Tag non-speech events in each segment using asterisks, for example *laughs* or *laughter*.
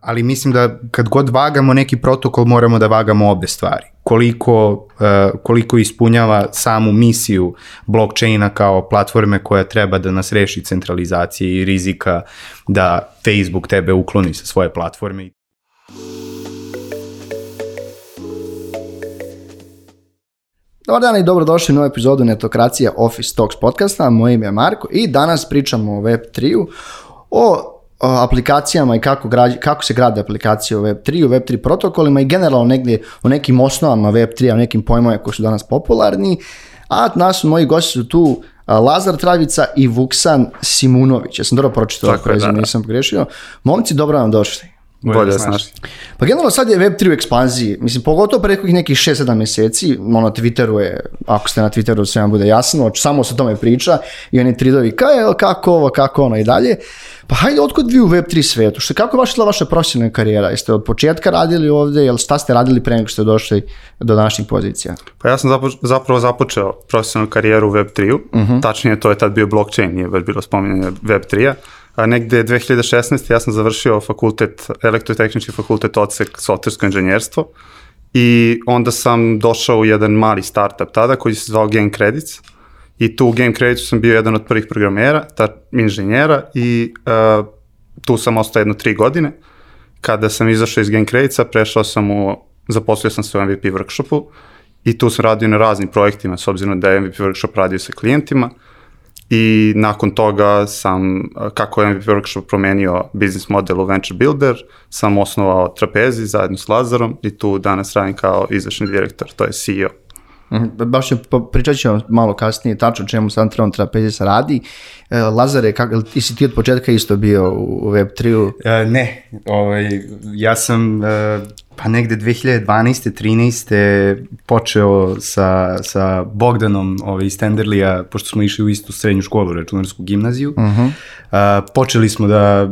ali mislim da kad god vagamo neki protokol moramo da vagamo obe stvari. Koliko, uh, koliko ispunjava samu misiju blockchaina kao platforme koja treba da nas reši centralizacije i rizika da Facebook tebe ukloni sa svoje platforme. Dobar dan i dobrodošli u novu epizodu Netokracija Office Talks podcasta. Moje ime je Marko i danas pričamo o Web3-u, o aplikacijama i kako, građ, kako se grade aplikacije u Web3, u Web3 protokolima i generalno negdje o nekim osnovama Web3, o nekim pojmovima koji su danas popularni. A nas moji gosti su tu Lazar Travica i Vuksan Simunović. Ja sam dobro pročitao ovo prezime, nisam pogrešio. Momci, dobro vam došli. Bolje znaš. Pa generalno sad je Web3 u ekspanziji, mislim pogotovo preko nekih 6-7 mjeseci, ono na Twitteru je, ako ste na Twitteru sve vam bude jasno, samo se o tome priča i oni tridovi kaj, kako ovo, kako ono i dalje. Pa hajde, otkud vi u Web3 svetu? Što, kako je vaša vaša profesionalna karijera? Jeste od početka radili ovdje, jel šta ste radili pre nego što ste došli do današnjih pozicija? Pa ja sam zapravo započeo profesionalnu karijeru u Web3-u, uh-huh. tačnije to je tad bio blockchain, nije baš bilo spominjanje Web3-a. A negde 2016. ja sam završio fakultet, elektrotehnički fakultet odsek softversko inženjerstvo i onda sam došao u jedan mali startup tada koji se zvao Game Credits i tu u Game Creditsu sam bio jedan od prvih programera, ta inženjera i uh, tu sam ostao jedno tri godine. Kada sam izašao iz Game Creditsa, prešao sam u, zaposlio sam se u MVP workshopu i tu sam radio na raznim projektima, s obzirom da je MVP workshop radio sa klijentima i nakon toga sam, kako je MVP workshop promenio business model u Venture Builder, sam osnovao Trapezi zajedno s Lazarom i tu danas radim kao izvršni direktor, to je CEO. Mhm, baš ću, pričat ćemo malo kasnije tačno čemu Santron Trapezis radi. E, Lazare, kak, ti si ti od početka isto bio u Web3-u? E, ne, ovaj, ja sam e, pa negde 2012. 13. počeo sa, sa Bogdanom ovaj, iz Tenderlija, pošto smo išli u istu srednju školu, računarsku gimnaziju. Uh -huh. uh, počeli smo da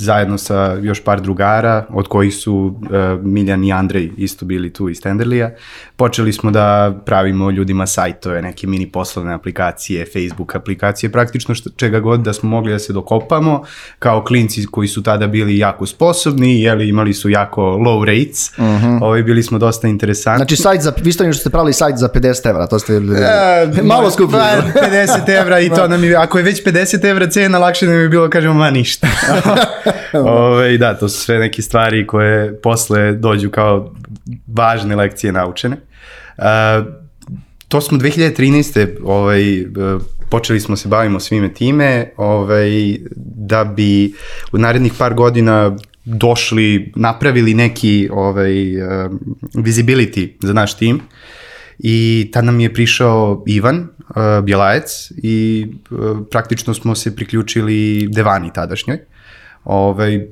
zajedno sa još par drugara, od kojih su uh, Miljan i Andrej isto bili tu iz Tenderlija. Počeli smo da pravimo ljudima sajtove, neke mini poslovne aplikacije, Facebook aplikacije, praktično što, čega god da smo mogli da se dokopamo, kao klinci koji su tada bili jako sposobni, jeli, imali su jako low rates, mhm. -huh. ovaj, bili smo dosta interesantni. Znači, sajt za, vi ste što ste pravili sajt za 50 evra, to ste e, *laughs* malo skupili. 50 evra i to *laughs* nam je, ako je već 50 evra cena, lakše nam je bilo, kažemo, ma ništa. *laughs* *laughs* Ove, da, to su sve neke stvari koje posle dođu kao važne lekcije naučene. Uh, to smo 2013. Ovaj, počeli smo se bavimo svime time, ovaj, da bi u narednih par godina došli, napravili neki ovaj, uh, visibility za naš tim i tad nam je prišao Ivan uh, Bjelajec i uh, praktično smo se priključili Devani tadašnjoj. Ovaj,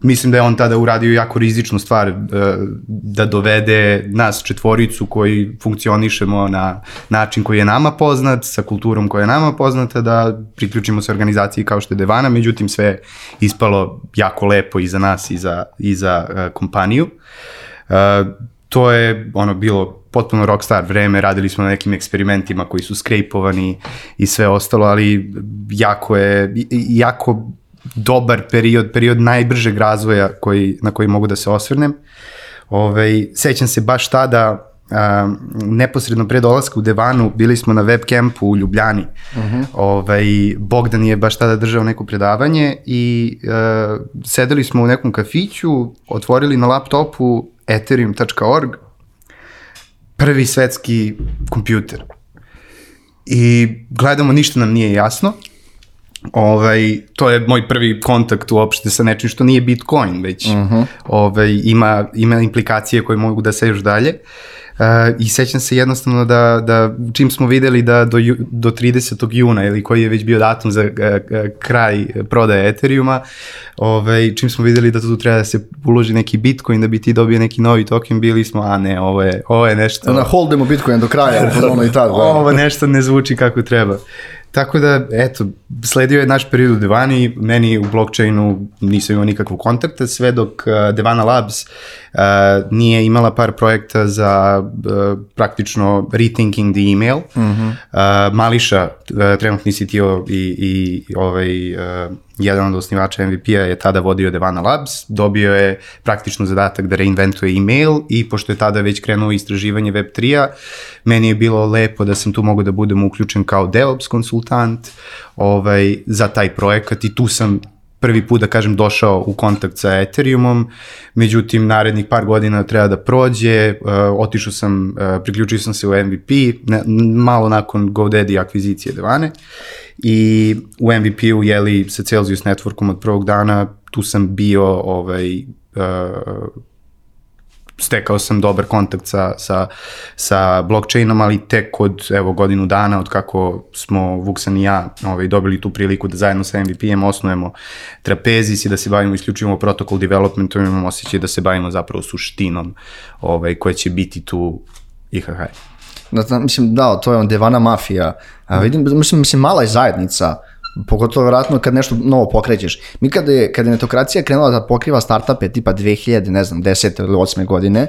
mislim da je on tada uradio jako rizičnu stvar da dovede nas četvoricu koji funkcionišemo na način koji je nama poznat, sa kulturom koja je nama poznata, da priključimo se organizaciji kao što je Devana, međutim sve je ispalo jako lepo i za nas i za, i za uh, kompaniju. Uh, to je ono bilo potpuno rockstar vreme, radili smo na nekim eksperimentima koji su skrejpovani i sve ostalo, ali jako je, jako dobar period, period najbržeg razvoja koji, na koji mogu da se osvrnem. Ove, sećam se baš tada, a, neposredno pre dolaska u Devanu, bili smo na web campu u Ljubljani. Uh -huh. Ove, Bogdan je baš tada držao neko predavanje i a, sedeli smo u nekom kafiću, otvorili na laptopu ethereum.org, prvi svetski kompjuter. I gledamo, ništa nam nije jasno Ovaj, to je moj prvi kontakt uopšte sa nečim što nije Bitcoin, već uh mhm. -huh. ovaj, ima, ima implikacije koje mogu da se još dalje. Uh, I sećam se jednostavno da, da čim smo videli da do, do 30. juna ili koji je već bio datum za uh, kraj prodaje Ethereuma, ovaj, čim smo videli da tu treba da se uloži neki Bitcoin da bi ti dobio neki novi token, bili smo, a ne, ovo je, ovo je nešto... Da holdemo Bitcoin do kraja, *laughs* ono i tako. ovo nešto ne zvuči kako treba. Tako da, eto, sledio je naš period u Devani, meni u blockchainu nisam imao nikakvog kontakta, sve dok uh, Devana Labs uh, nije imala par projekta za uh, praktično rethinking the email. Mm -hmm. uh, Mališa, uh, trenutni CTO i, i ovaj, uh, jedan od osnivača MVP-a je tada vodio Devana Labs, dobio je praktično zadatak da reinventuje email i pošto je tada već krenuo istraživanje Web3-a, meni je bilo lepo da sam tu mogu da budem uključen kao DevOps konsultant ovaj, za taj projekat i tu sam prvi put, da kažem, došao u kontakt sa Ethereumom, međutim, narednih par godina treba da prođe, uh, otišao sam, uh, priključio sam se u MVP, ne, malo nakon GoDaddy akvizicije Devane, i u MVP-u, jeli, sa Celsius Networkom od prvog dana, tu sam bio ovaj, uh, stekao sam dobar kontakt sa, sa, sa blockchainom, ali tek od evo, godinu dana od kako smo Vuksan i ja ovaj, dobili tu priliku da zajedno sa MVP-em osnujemo Trapezis i da se bavimo isključivo protokol developmentom, imamo osjećaj da se bavimo zapravo suštinom ovaj, koja će biti tu IHH. Da, mislim, da, to je on Devana mafija. A vidim, mislim, mislim, mala je zajednica, pogotovo vjerojatno kad nešto novo pokrećeš. Mi kada je, kada je netokracija krenula da pokriva startupe tipa 2000, ne znam, 10 ili 8 godine,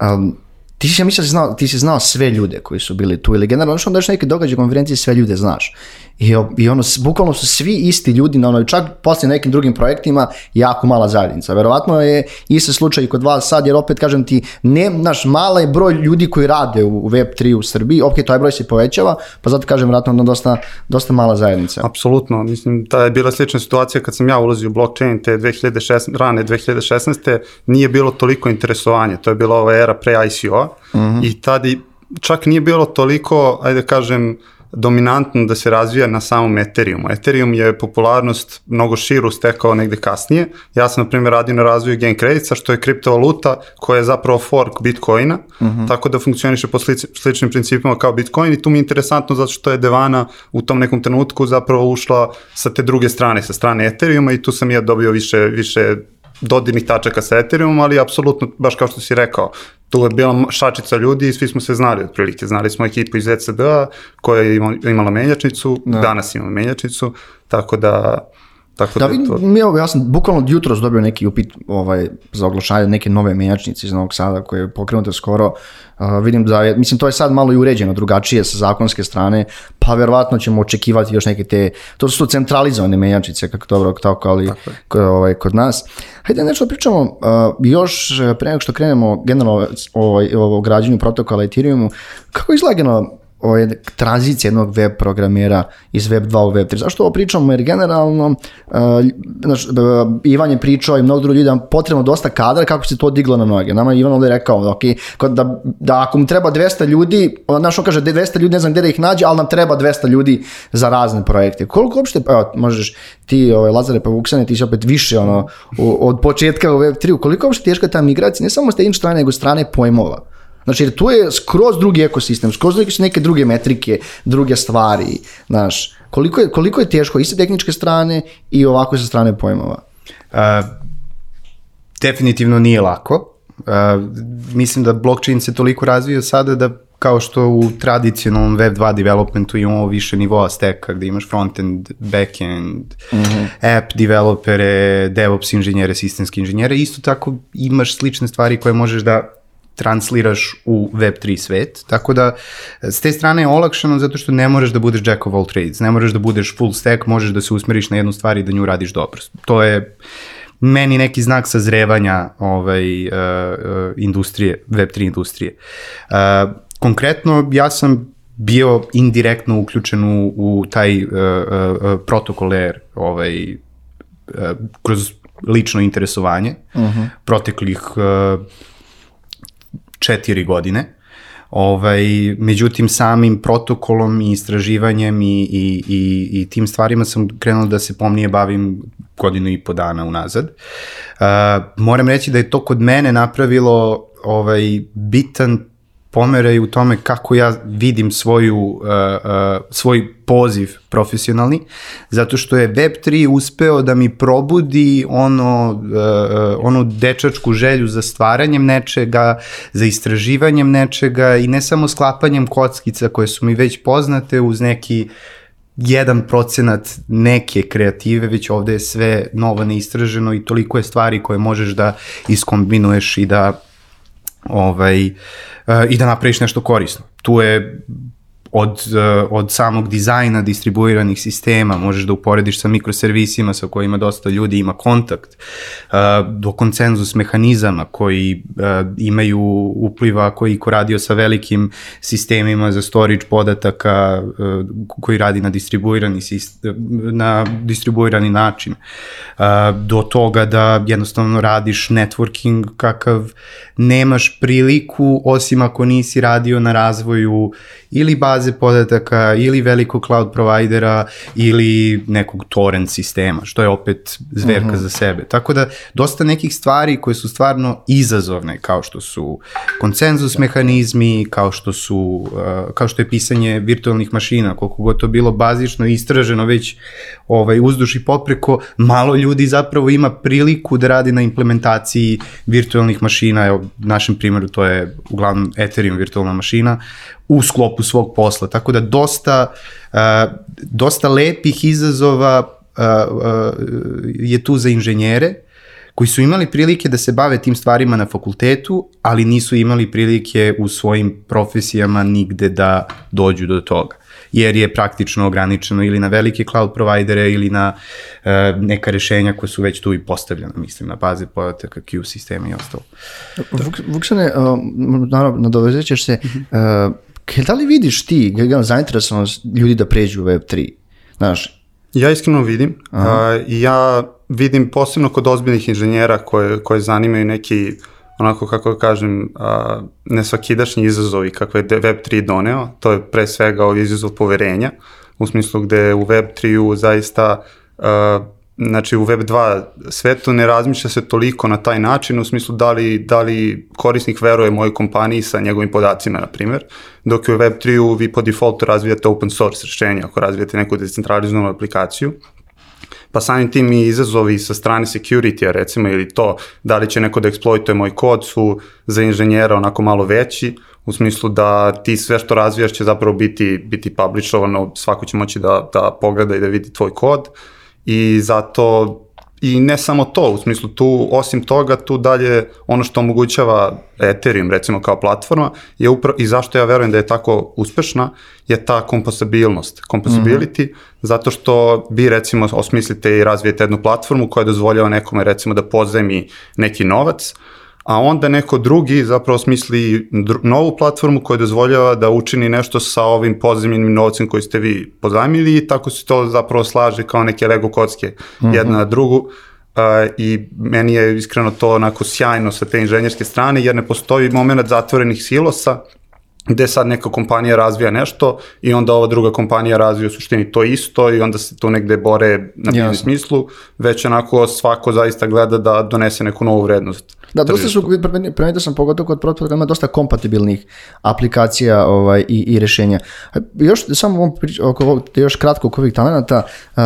um, ti si, ja mislim, znao, ti si znao sve ljude koji su bili tu ili generalno što onda još neke događaje konferencije sve ljude znaš. I, I ono, bukvalno su svi isti ljudi, na ono, čak poslije nekim drugim projektima, jako mala zajednica. Verovatno je isti slučaj i kod vas sad, jer opet kažem ti, ne, naš mala je broj ljudi koji rade u Web3 u Srbiji, ok, taj broj se povećava, pa zato kažem, vjerojatno ono dosta, dosta mala zajednica. Apsolutno, mislim, ta je bila slična situacija kad sam ja ulazio u blockchain te 2016, rane 2016. nije bilo toliko interesovanja, to je bila ova era pre ICO mm -hmm. i tada čak nije bilo toliko, ajde da kažem, dominantno da se razvija na samom Ethereumu. Ethereum je popularnost mnogo širu stekao negde kasnije. Ja sam, na primjer, radio na razvoju Gain Creditsa, što je kriptovaluta koja je zapravo fork Bitcoina, uh mhm. -huh. tako da funkcioniše po slič, sličnim principima kao Bitcoin i tu mi je interesantno zato što je Devana u tom nekom trenutku zapravo ušla sa te druge strane, sa strane Ethereuma i tu sam ja dobio više, više dodirnih tačaka sa Ethereumom, ali apsolutno, baš kao što si rekao, tu je bila šačica ljudi i svi smo se znali otprilike. Znali smo ekipu iz ECB-a koja je imala menjačnicu, da. danas ima menjačnicu, tako da Tako da, da to... mi, ja sam bukvalno od jutros dobio neki upit ovaj, za oglašanje neke nove menjačnice iz Novog Sada koje je pokrenuto skoro. Uh, vidim da je, mislim, to je sad malo i uređeno drugačije sa zakonske strane, pa verovatno ćemo očekivati još neke te, to su centralizovane menjačnice, kako dobro, tako, ali tako ovaj, kod nas. Hajde nešto da pričamo uh, još pre nego što krenemo generalno ovaj, o građenju protokola Ethereumu, kako izgleda ovaj, tranzicija jednog web programera iz web 2 u web 3. Zašto ovo pričamo? Jer generalno uh, znaš, Ivan je pričao i mnogo drugih ljudi da potrebno dosta kadra kako se to diglo na noge. Nama je Ivan ovdje rekao da, okay, da, da ako mu treba 200 ljudi, znaš on kaže 200 ljudi ne znam gdje da ih nađe, ali nam treba 200 ljudi za razne projekte. Koliko uopšte, evo, možeš ti, ovaj, Lazare pa Vuksane, ti si opet više ono, od početka u web 3, koliko uopšte teška ta migracija, ne samo s te strane, nego strane pojmova. Znači, jer tu je skroz drugi ekosistem, skroz su neke druge metrike, druge stvari, znaš. Koliko je, koliko je teško i sa tehničke strane i ovako sa strane pojmova? Uh, definitivno nije lako. Uh, mislim da blockchain se toliko razvio sada da kao što u tradicionalnom Web 2 developmentu imamo više nivoa steka gde imaš frontend, backend, mm -hmm. app developere, DevOps inženjere, sistemske inženjere, isto tako imaš slične stvari koje možeš da transliraš u Web3 svet, tako da s te strane je olakšano zato što ne moraš da budeš jack of all trades, ne moraš da budeš full stack, možeš da se usmeriš na jednu stvar i da nju radiš dobro. To je meni neki znak sazrevanja ovaj, uh, industrije, Web3 industrije. Uh, konkretno, ja sam bio indirektno uključen u, u taj uh, uh, protokol layer ovaj, uh, kroz lično interesovanje uh mhm. -huh. proteklih uh, četiri godine. Ovaj, međutim, samim protokolom i istraživanjem i, i, i, i tim stvarima sam krenuo da se pomnije bavim godinu i po dana unazad. Uh, moram reći da je to kod mene napravilo ovaj bitan pomeraj u tome kako ja vidim svoju, uh, uh, svoj poziv profesionalni, zato što je Web3 uspeo da mi probudi ono, uh, onu dečačku želju za stvaranjem nečega, za istraživanjem nečega i ne samo sklapanjem kockica koje su mi već poznate uz neki jedan procenat neke kreative, već ovde je sve novo neistraženo i toliko je stvari koje možeš da iskombinuješ i da ovaj, uh, i da napraviš nešto korisno. Tu je od, uh, od samog dizajna distribuiranih sistema, možeš da uporediš sa mikroservisima sa kojima dosta ljudi ima kontakt, uh, do koncenzus mehanizama koji uh, imaju upliva koji ko radio sa velikim sistemima za storage podataka koji radi na distribuirani, sistem, na distribuirani način, do toga da jednostavno radiš networking kakav nemaš priliku osim ako nisi radio na razvoju ili baze podataka ili velikog cloud provajdera ili nekog torrent sistema, što je opet zverka uh -huh. za sebe. Tako da dosta nekih stvari koje su stvarno izazovne, kao što su konsenzus mehanizmi, kao što su uh, kao što je pisanje virtualnih mašina, koliko god to bilo bazično i istraženo već ovaj uzduš i popreko, malo ljudi zapravo ima priliku da radi na implementaciji virtualnih mašina, evo našem primjeru to je uglavnom Ethereum virtualna mašina, u sklopu svog posla. Tako da dosta, uh, dosta lepih izazova uh, uh, je tu za inženjere koji su imali prilike da se bave tim stvarima na fakultetu, ali nisu imali prilike u svojim profesijama nigde da dođu do toga jer je praktično ograničeno ili na velike cloud provajdere ili na uh, neka rešenja koja su već tu i postavljena, mislim, na baze podataka, Q sistema i ostalo. Vuksane, uh, naravno, nadovezat ćeš se, uh, da li vidiš ti zainteresovanost ljudi da pređu u Web3? Znaš, Ja iskreno vidim. Uh, ja vidim posebno kod ozbiljnih inženjera koje, koje zanimaju neki onako kako kažem, a, nesvakidašnji izazovi kakve je Web3 doneo, to je pre svega ovaj izazov poverenja, u smislu gde u Web3-u zaista a, znači u Web2 svetu ne razmišlja se toliko na taj način u smislu da li, da li korisnik veruje mojoj kompaniji sa njegovim podacima, na primjer, dok u Web3-u vi po defaultu razvijate open source rešenje ako razvijate neku decentralizovanu aplikaciju, pa samim tim i izazovi sa strane security-a recimo ili to da li će neko da eksploituje moj kod su za inženjera onako malo veći u smislu da ti sve što razvijaš će zapravo biti, biti publishovano, svako će moći da, da pogleda i da vidi tvoj kod i zato I ne samo to, u smislu tu, osim toga, tu dalje ono što omogućava Ethereum, recimo kao platforma, je upravo, i zašto ja verujem da je tako uspešna, je ta komposabilnost, composability, mm -hmm. zato što vi recimo osmislite i razvijete jednu platformu koja dozvoljava nekome recimo da pozemi neki novac, a onda neko drugi zapravo smisli novu platformu koja dozvoljava da učini nešto sa ovim pozemljenim novcem koji ste vi pozajmili i tako se to zapravo slaže kao neke Lego kocke mm -hmm. jedna na drugu. Uh, i meni je iskreno to onako sjajno sa te inženjerske strane jer ne postoji moment zatvorenih silosa gde sad neka kompanija razvija nešto i onda ova druga kompanija razvija u suštini to isto i onda se tu negde bore na biznis smislu, već onako svako zaista gleda da donese neku novu vrednost. Da, dosta su, primetio sam pogotovo kod protokol, ima dosta kompatibilnih aplikacija ovaj, i, i rešenja. Još samo oko, još kratko oko ovih talenata, uh,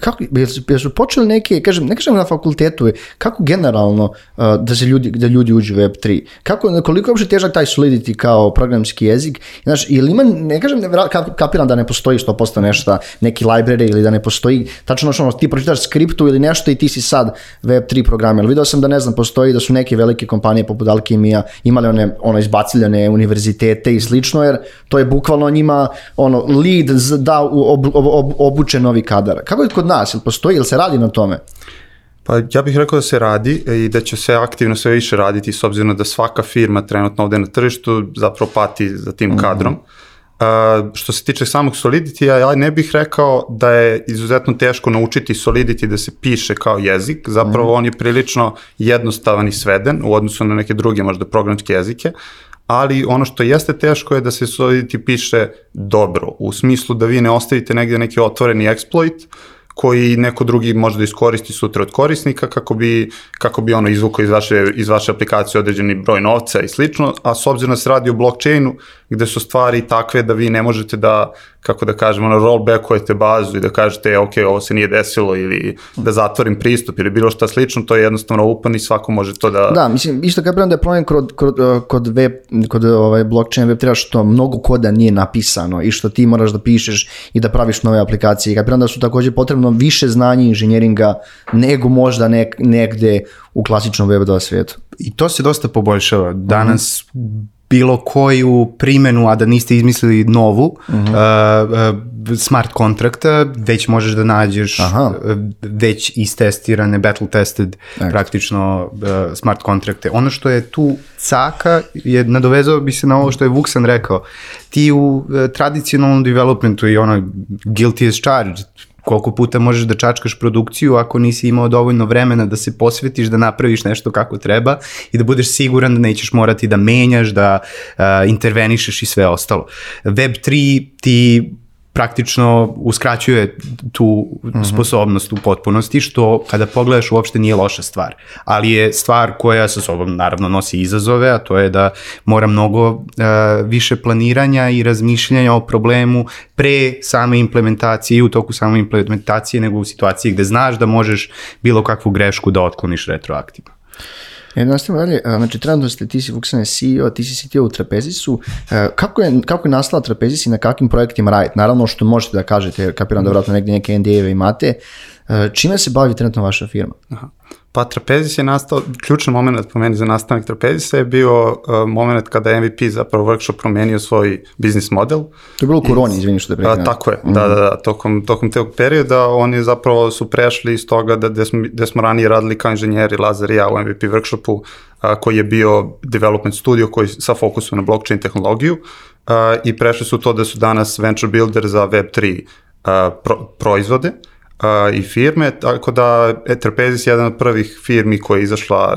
kako, jesu počeli neke, kažem, ne kažem na fakultetu, kako generalno uh, da se ljudi, da ljudi uđu u Web3? Kako, koliko je uopšte težak taj Solidity kao programski jezik? Znaš, ili ima, ne kažem, ne, kapiram da ne postoji 100% nešto, neki library ili da ne postoji, tačno što ti pročitaš skriptu ili nešto i ti si sad Web3 program, ali video sam da ne znam, postoji da su neke velike kompanije poput Alkimija imale one, ono izbaciljene univerzitete i slično, jer to je bukvalno njima ono, lead da ob, ob, ob, obuče novi kadar. Kako je kod nas? Ili postoji, ili se radi na tome? Pa ja bih rekao da se radi i da će se aktivno sve više raditi s obzirom da svaka firma trenutno ovde na tržištu zapravo pati za tim mm -hmm. kadrom. Uh, što se tiče samog Solidity, ja ne bih rekao da je izuzetno teško naučiti Solidity da se piše kao jezik, zapravo mm. on je prilično jednostavan i sveden u odnosu na neke druge možda programske jezike, ali ono što jeste teško je da se Solidity piše dobro, u smislu da vi ne ostavite negde neki otvoreni exploit, koji neko drugi može da iskoristi sutra od korisnika kako bi, kako bi ono izvukao iz vaše, iz vaše aplikacije određeni broj novca i slično, a s obzirom da se radi o blockchainu gde su stvari takve da vi ne možete da kako da kažemo, ono, rollbackujete bazu i da kažete, e, ok, ovo se nije desilo ili da zatvorim pristup ili bilo šta slično, to je jednostavno open i svako može to da... Da, mislim, isto kapiram da je problem kod, kod, kod, web, kod ovaj blockchain web treba što mnogo koda nije napisano i što ti moraš da pišeš i da praviš nove aplikacije. Kapiram da su takođe potrebno više znanja inženjeringa nego možda nek, negde u klasičnom web 2 svijetu. I to se dosta poboljšava. Danas mm -hmm bilo koju primenu, a da niste izmislili novu uh -huh. uh, smart kontrakta, već možeš da nađeš Aha. već istestirane, battle tested Eks. praktično uh, smart kontrakte. Ono što je tu caka, je, nadovezao bi se na ovo što je Vuksan rekao, ti u uh, tradicionalnom developmentu i ono guilty as charged, koliko puta možeš da čačkaš produkciju ako nisi imao dovoljno vremena da se posvetiš, da napraviš nešto kako treba i da budeš siguran da nećeš morati da menjaš, da uh, intervenišeš i sve ostalo. Web 3 ti praktično uskraćuje tu mm -hmm. sposobnost u potpunosti, što kada pogledaš uopšte nije loša stvar. Ali je stvar koja sa sobom naravno nosi izazove, a to je da mora mnogo uh, više planiranja i razmišljanja o problemu pre same implementacije i u toku same implementacije nego u situaciji gde znaš da možeš bilo kakvu grešku da otkloniš retroaktivno. E, nastavimo dalje, znači trenutno ste, ti si Vuksane CEO, ti si CTO u Trapezisu, e, kako je, kako je nastala Trapezis i na kakvim projektima radite? Naravno što možete da kažete, kapiram da vratno negdje neke NDA-eve imate, e, čime se bavi trenutno vaša firma? Aha. Pa Trapezis je nastao, ključan moment po meni za nastanak Trapezisa je bio uh, moment kada je MVP zapravo workshop promenio svoj biznis model. To je bilo u koroni, izvini što te prekinem. Tako je, mm -hmm. da, da, da, tokom, tokom tog perioda oni zapravo su prešli iz toga da gde smo, gde smo ranije radili kao inženjeri Lazar i ja u MVP workshopu uh, koji je bio development studio koji sa fokusom na blockchain tehnologiju uh, i prešli su to da su danas venture builder za Web3 uh, pro, proizvode. A, i firme, tako da Trapezis je jedan od prvih firmi koja je izašla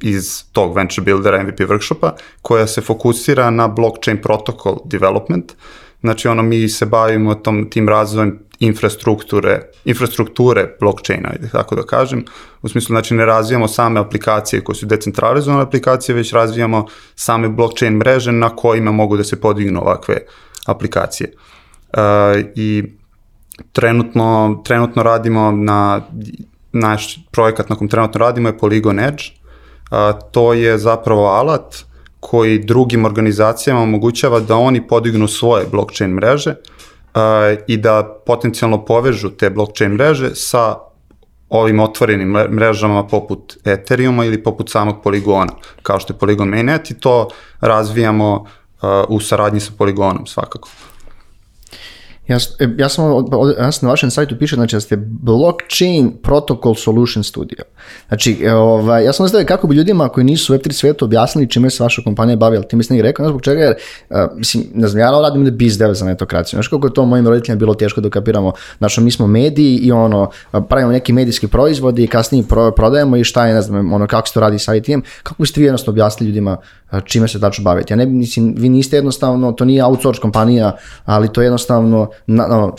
iz tog venture buildera MVP workshopa, koja se fokusira na blockchain protocol development. Znači, ono, mi se bavimo tom, tim razvojem infrastrukture, infrastrukture blockchaina, tako da kažem. U smislu, znači, ne razvijamo same aplikacije koje su decentralizovane aplikacije, već razvijamo same blockchain mreže na kojima mogu da se podignu ovakve aplikacije. Uh, I trenutno, trenutno radimo na, naš projekat na kom trenutno radimo je Polygon Edge. A, to je zapravo alat koji drugim organizacijama omogućava da oni podignu svoje blockchain mreže a, i da potencijalno povežu te blockchain mreže sa ovim otvorenim mrežama poput Ethereuma ili poput samog Poligona, kao što je Polygon Mainnet i to razvijamo uh, u saradnji sa Polygonom svakako. Ja, e, ja sam, ja sam na vašem sajtu piše znači da ste Blockchain Protocol Solution Studio. Znači, e, ovaj, ja sam nastavio kako bi ljudima koji nisu u Web3 svetu objasnili čime se vaša kompanija bavi, ali ti mislim rekao, znaš zbog čega, jer, uh, mislim, ne znam, ja radim da biz dev za netokraciju. Znaš kako je to mojim roditeljima bilo teško da kapiramo, znači, mi smo mediji i ono, pravimo neki medijski proizvodi i kasnije pro, prodajemo i šta je, ne znam, ono, kako se to radi sa ITM, kako biste vi jednostavno objasnili ljudima čime se tačno bavite. Ja ne, mislim, vi niste jednostavno, to nije outsource kompanija, ali to je jednostavno, na, no,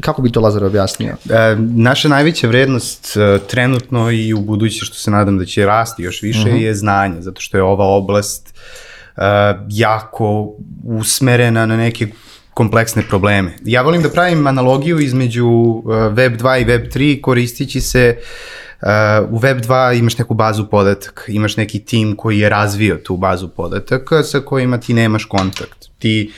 kako bi to Lazar objasnio? E, naša najveća vrednost e, trenutno i u buduće, što se nadam da će rasti još više, uh mhm. -huh. je znanje, zato što je ova oblast e, jako usmerena na neke kompleksne probleme. Ja volim da pravim analogiju između Web 2 i Web 3 koristići se uh, Uh, u Web2 imaš neku bazu podataka, imaš neki tim koji je razvio tu bazu podataka sa kojima ti nemaš kontakt. Ti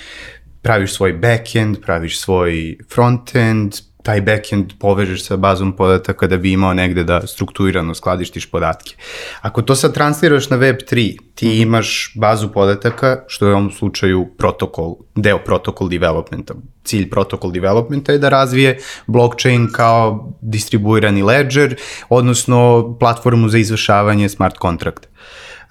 praviš svoj backend, praviš svoj frontend, taj backend povežeš sa bazom podataka da bi imao negde da strukturirano skladištiš podatke. Ako to sad transliraš na Web3, ti mhm. imaš bazu podataka, što je u ovom slučaju protokol, deo protokol developmenta. Cilj protokol developmenta je da razvije blockchain kao distribuirani ledger, odnosno platformu za izvršavanje smart kontrakta.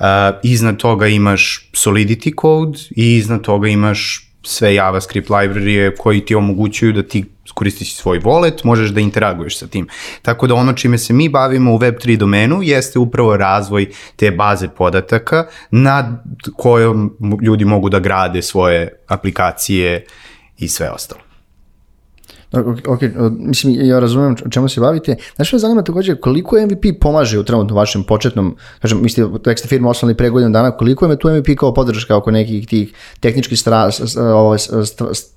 Uh, iznad toga imaš Solidity code i iznad toga imaš sve JavaScript library koji ti omogućuju da ti koristiš svoj wallet, možeš da interaguješ sa tim. Tako da ono čime se mi bavimo u Web3 domenu jeste upravo razvoj te baze podataka na kojom ljudi mogu da grade svoje aplikacije i sve ostalo. Ok, mislim, ja razumijem čemu se bavite. Znaš me zanima takođe koliko MVP pomaže u trenutno vašem početnom, kažem, mislite, tek ste firma osnovali pre godinu dana, koliko je tu MVP kao podrška oko nekih tih tehničkih stra,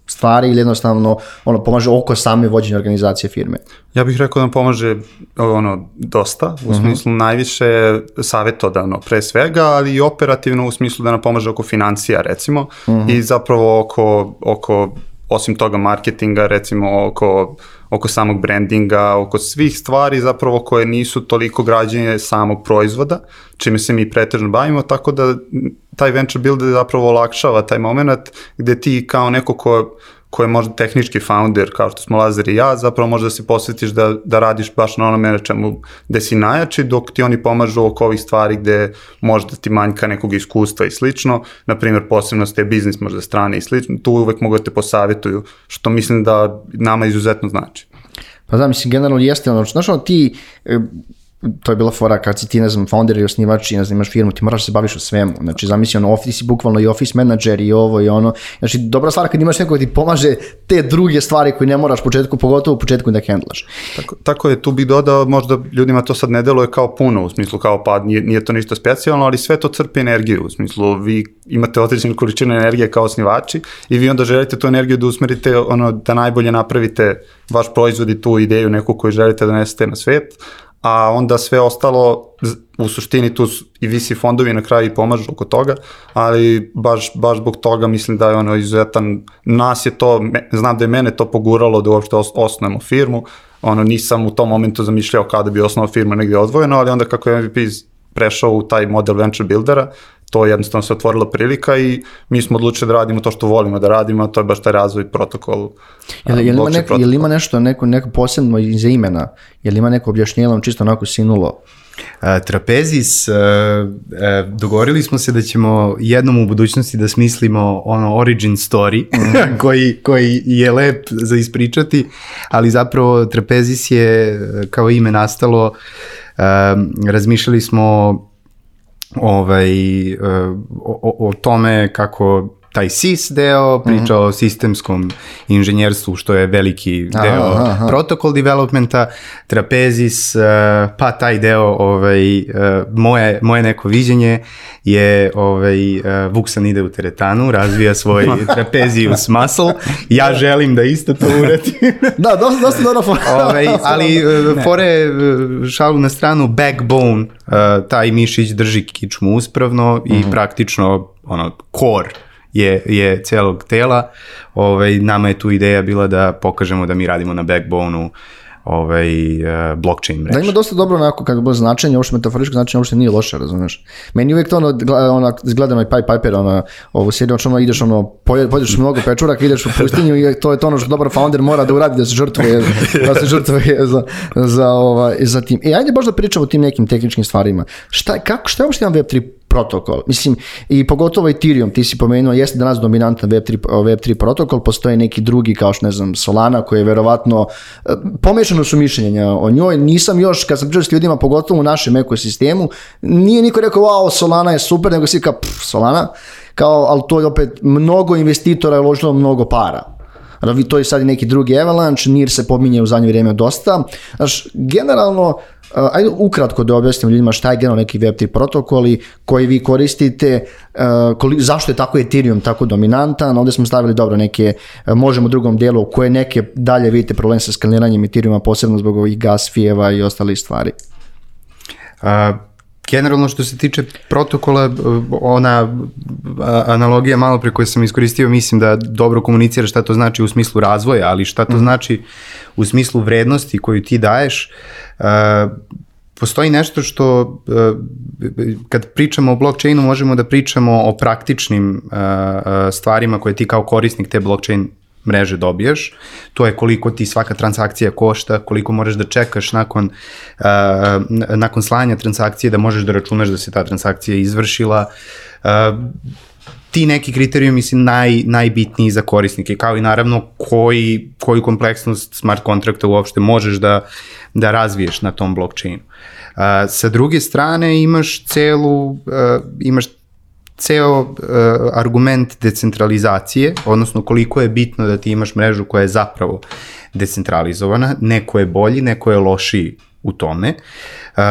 stvari ili jednostavno ono, pomaže oko same vođenja organizacije firme? Ja bih rekao da pomaže ono, dosta, u uh mhm. -huh. smislu najviše savjetodavno pre svega, ali i operativno u smislu da nam pomaže oko financija recimo uh mhm. -huh. i zapravo oko, oko osim toga marketinga, recimo oko, oko samog brandinga, oko svih stvari zapravo koje nisu toliko građenje samog proizvoda, čime se mi pretežno bavimo, tako da taj venture builder zapravo olakšava taj moment gde ti kao neko ko ko je možda tehnički founder, kao što smo Lazar i ja, zapravo možda se posvetiš da, da radiš baš na onome na čemu gde si najjači, dok ti oni pomažu oko ovih stvari gde možda ti manjka nekog iskustva i slično, na primjer posebno ste biznis možda strane i slično, tu uvek mogu da te posavetuju, što mislim da nama izuzetno znači. Pa da, mislim, generalno jeste ono, znaš ono ti, e, to je bila fora kad si ti, ne znam, founder i osnivač i ne znam, imaš firmu, ti moraš da se baviš o svemu. Znači, zamisli ono, office si bukvalno i office manager i ovo i ono. Znači, dobra stvar kad imaš neko ti pomaže te druge stvari koje ne moraš početku, pogotovo u početku da handlaš. Tako, tako je, tu bih dodao, možda ljudima to sad ne deluje kao puno, u smislu kao pa nije, nije to ništa specijalno, ali sve to crpi energiju, u smislu vi imate određenu količinu energije kao osnivači i vi onda želite tu energiju da usmerite, ono, da najbolje napravite vaš proizvod i tu ideju neku koju želite da nesete na svet, a onda sve ostalo u suštini tu i visi fondovi na kraju i pomažu oko toga, ali baš, baš zbog toga mislim da je ono izuzetan, nas je to, znam da je mene to poguralo da uopšte os, osnovemo firmu, ono nisam u tom momentu zamišljao kada bi osnovao firmu negdje odvojeno, ali onda kako je MVP prešao u taj model venture buildera, to jednostavno se otvorila prilika i mi smo odlučili da radimo to što volimo da radimo, a to je baš taj razvoj protokol. Jel, jel, ima, neko, jel ima nešto, neko, neko posebno iza imena? Jel ima neko objašnjenje, čisto onako sinulo? A, trapezis, a, a, dogovorili smo se da ćemo jednom u budućnosti da smislimo ono origin story mm. *laughs* koji, koji je lep za ispričati, ali zapravo trapezis je kao ime nastalo, a, razmišljali smo ovaj, e, o, o tome kako taj SIS deo, priča mm -hmm. o sistemskom inženjerstvu, što je veliki deo aha, aha. protokol developmenta, trapezis, uh, pa taj deo, ovaj, uh, moje, moje neko viđenje je ovaj, uh, Vuksan ide u teretanu, razvija svoj *laughs* trapezijus muscle, ja želim da isto to uradim. *laughs* da, dosta, dosta dobro ovaj, *laughs* ali fore šalu na stranu, backbone, taj mišić drži kičmu uspravno i mm -hmm. praktično ono, core je, je celog tela. Ovaj, nama je tu ideja bila da pokažemo da mi radimo na backbone-u ovaj, uh, blockchain mreže. Da ima dosta dobro onako kako bilo značenje, uopšte metaforičko značenje uopšte nije loše, razumeš. Meni uvijek to ono, ono gledam i Pied Piper, ono, ovo seriju, ono ideš ono, pojedeš mnogo pečuraka, ideš u pustinju i to je to ono što dobar founder mora da uradi, da se žrtvuje, da se žrtvuje za, za, ovaj, za tim. E, ajde baš da pričamo o tim nekim tehničkim stvarima. Šta, kako, šta je uopšte jedan Web3 protokol. Mislim, i pogotovo Ethereum, ti si pomenuo, jeste danas dominantan Web3, Web3 protokol, postoje neki drugi kao što ne znam, Solana, koji je verovatno, e, pomešano su mišljenja o njoj, nisam još, kad sam pričao s ljudima, pogotovo u našem ekosistemu, nije niko rekao, wow, Solana je super, nego si kao, pff, Solana, kao, ali to je opet, mnogo investitora je uložilo mnogo para. To je sad neki drugi Avalanche, NIR se pominje u zadnje vrijeme dosta. Znaš, generalno, ajde ukratko da objasnim ljudima šta je generalno neki Web3 protokoli koji vi koristite, uh, koli, zašto je tako Ethereum tako dominantan, ovdje smo stavili dobro neke, uh, možemo u drugom dijelu, koje neke dalje vidite problem sa skaliranjem Ethereuma, posebno zbog ovih gas fijeva i ostalih stvari. Uh, generalno što se tiče protokola, ona analogija malo pre koje sam iskoristio, mislim da dobro komunicira šta to znači u smislu razvoja, ali šta to mm. znači u smislu vrednosti koju ti daješ. Postoji nešto što, kad pričamo o blockchainu, možemo da pričamo o praktičnim stvarima koje ti kao korisnik te blockchain mreže dobiješ, to je koliko ti svaka transakcija košta, koliko moraš da čekaš nakon, uh, nakon slanja transakcije da možeš da računaš da se ta transakcija izvršila. Uh, ti neki kriterijumi su naj, najbitniji za korisnike, kao i naravno koji, koju kompleksnost smart kontrakta uopšte možeš da, da razviješ na tom blockchainu. Uh, sa druge strane imaš celu, uh, imaš ceo uh, argument decentralizacije, odnosno koliko je bitno da ti imaš mrežu koja je zapravo decentralizovana, neko je bolji, neko je lošiji u tome, uh,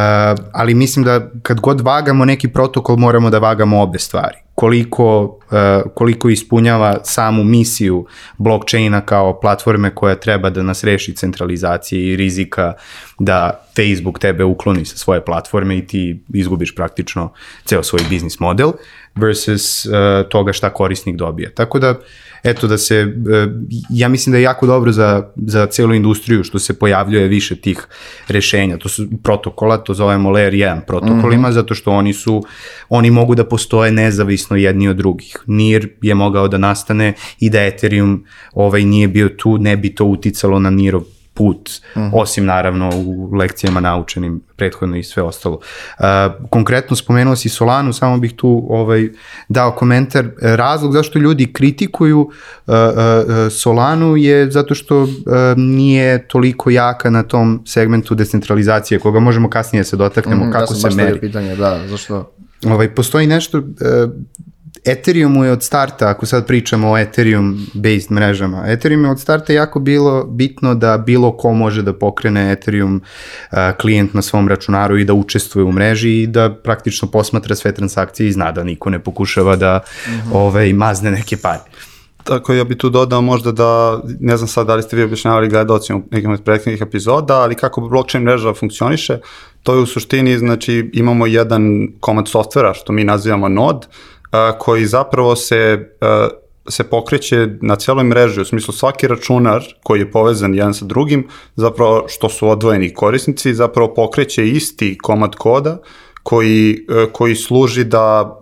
ali mislim da kad god vagamo neki protokol moramo da vagamo obe stvari. Koliko, uh, koliko ispunjava samu misiju blockchaina kao platforme koja treba da nas reši centralizacije i rizika da Facebook tebe ukloni sa svoje platforme i ti izgubiš praktično ceo svoj biznis model versus uh, toga šta korisnik dobija. Tako da, eto da se, uh, ja mislim da je jako dobro za, za celu industriju što se pojavljuje više tih rešenja. To su protokola, to zovemo layer 1 protokolima, mm -hmm. zato što oni su, oni mogu da postoje nezavisno jedni od drugih. NIR je mogao da nastane i da Ethereum ovaj, nije bio tu, ne bi to uticalo na NIR put, uh mhm. -huh. osim naravno u lekcijama naučenim prethodno i sve ostalo. Uh, konkretno spomenuo si Solanu, samo bih tu ovaj, dao komentar. Razlog zašto ljudi kritikuju uh, uh, Solanu je zato što uh, nije toliko jaka na tom segmentu decentralizacije, koga možemo kasnije da se dotaknemo, mm, kako se meri. pitanje, da, zašto? Ovaj, postoji nešto, uh, Ethereumu je od starta, ako sad pričamo o Ethereum-based mrežama, Ethereum je od starta jako bilo bitno da bilo ko može da pokrene Ethereum klijent na svom računaru i da učestvuje u mreži i da praktično posmatra sve transakcije i zna da niko ne pokušava da mm -hmm. ovaj, mazne neke pare. Tako ja bih tu dodao možda da, ne znam sad da li ste vi objašnjavali gledalcima u nekim od prethodnih epizoda, ali kako blockchain mreža funkcioniše, to je u suštini, znači imamo jedan komad softvera što mi nazivamo node, koji zapravo se se pokreće na celoj mreži, u smislu svaki računar koji je povezan jedan sa drugim, zapravo što su odvojeni korisnici, zapravo pokreće isti komad koda koji, koji služi da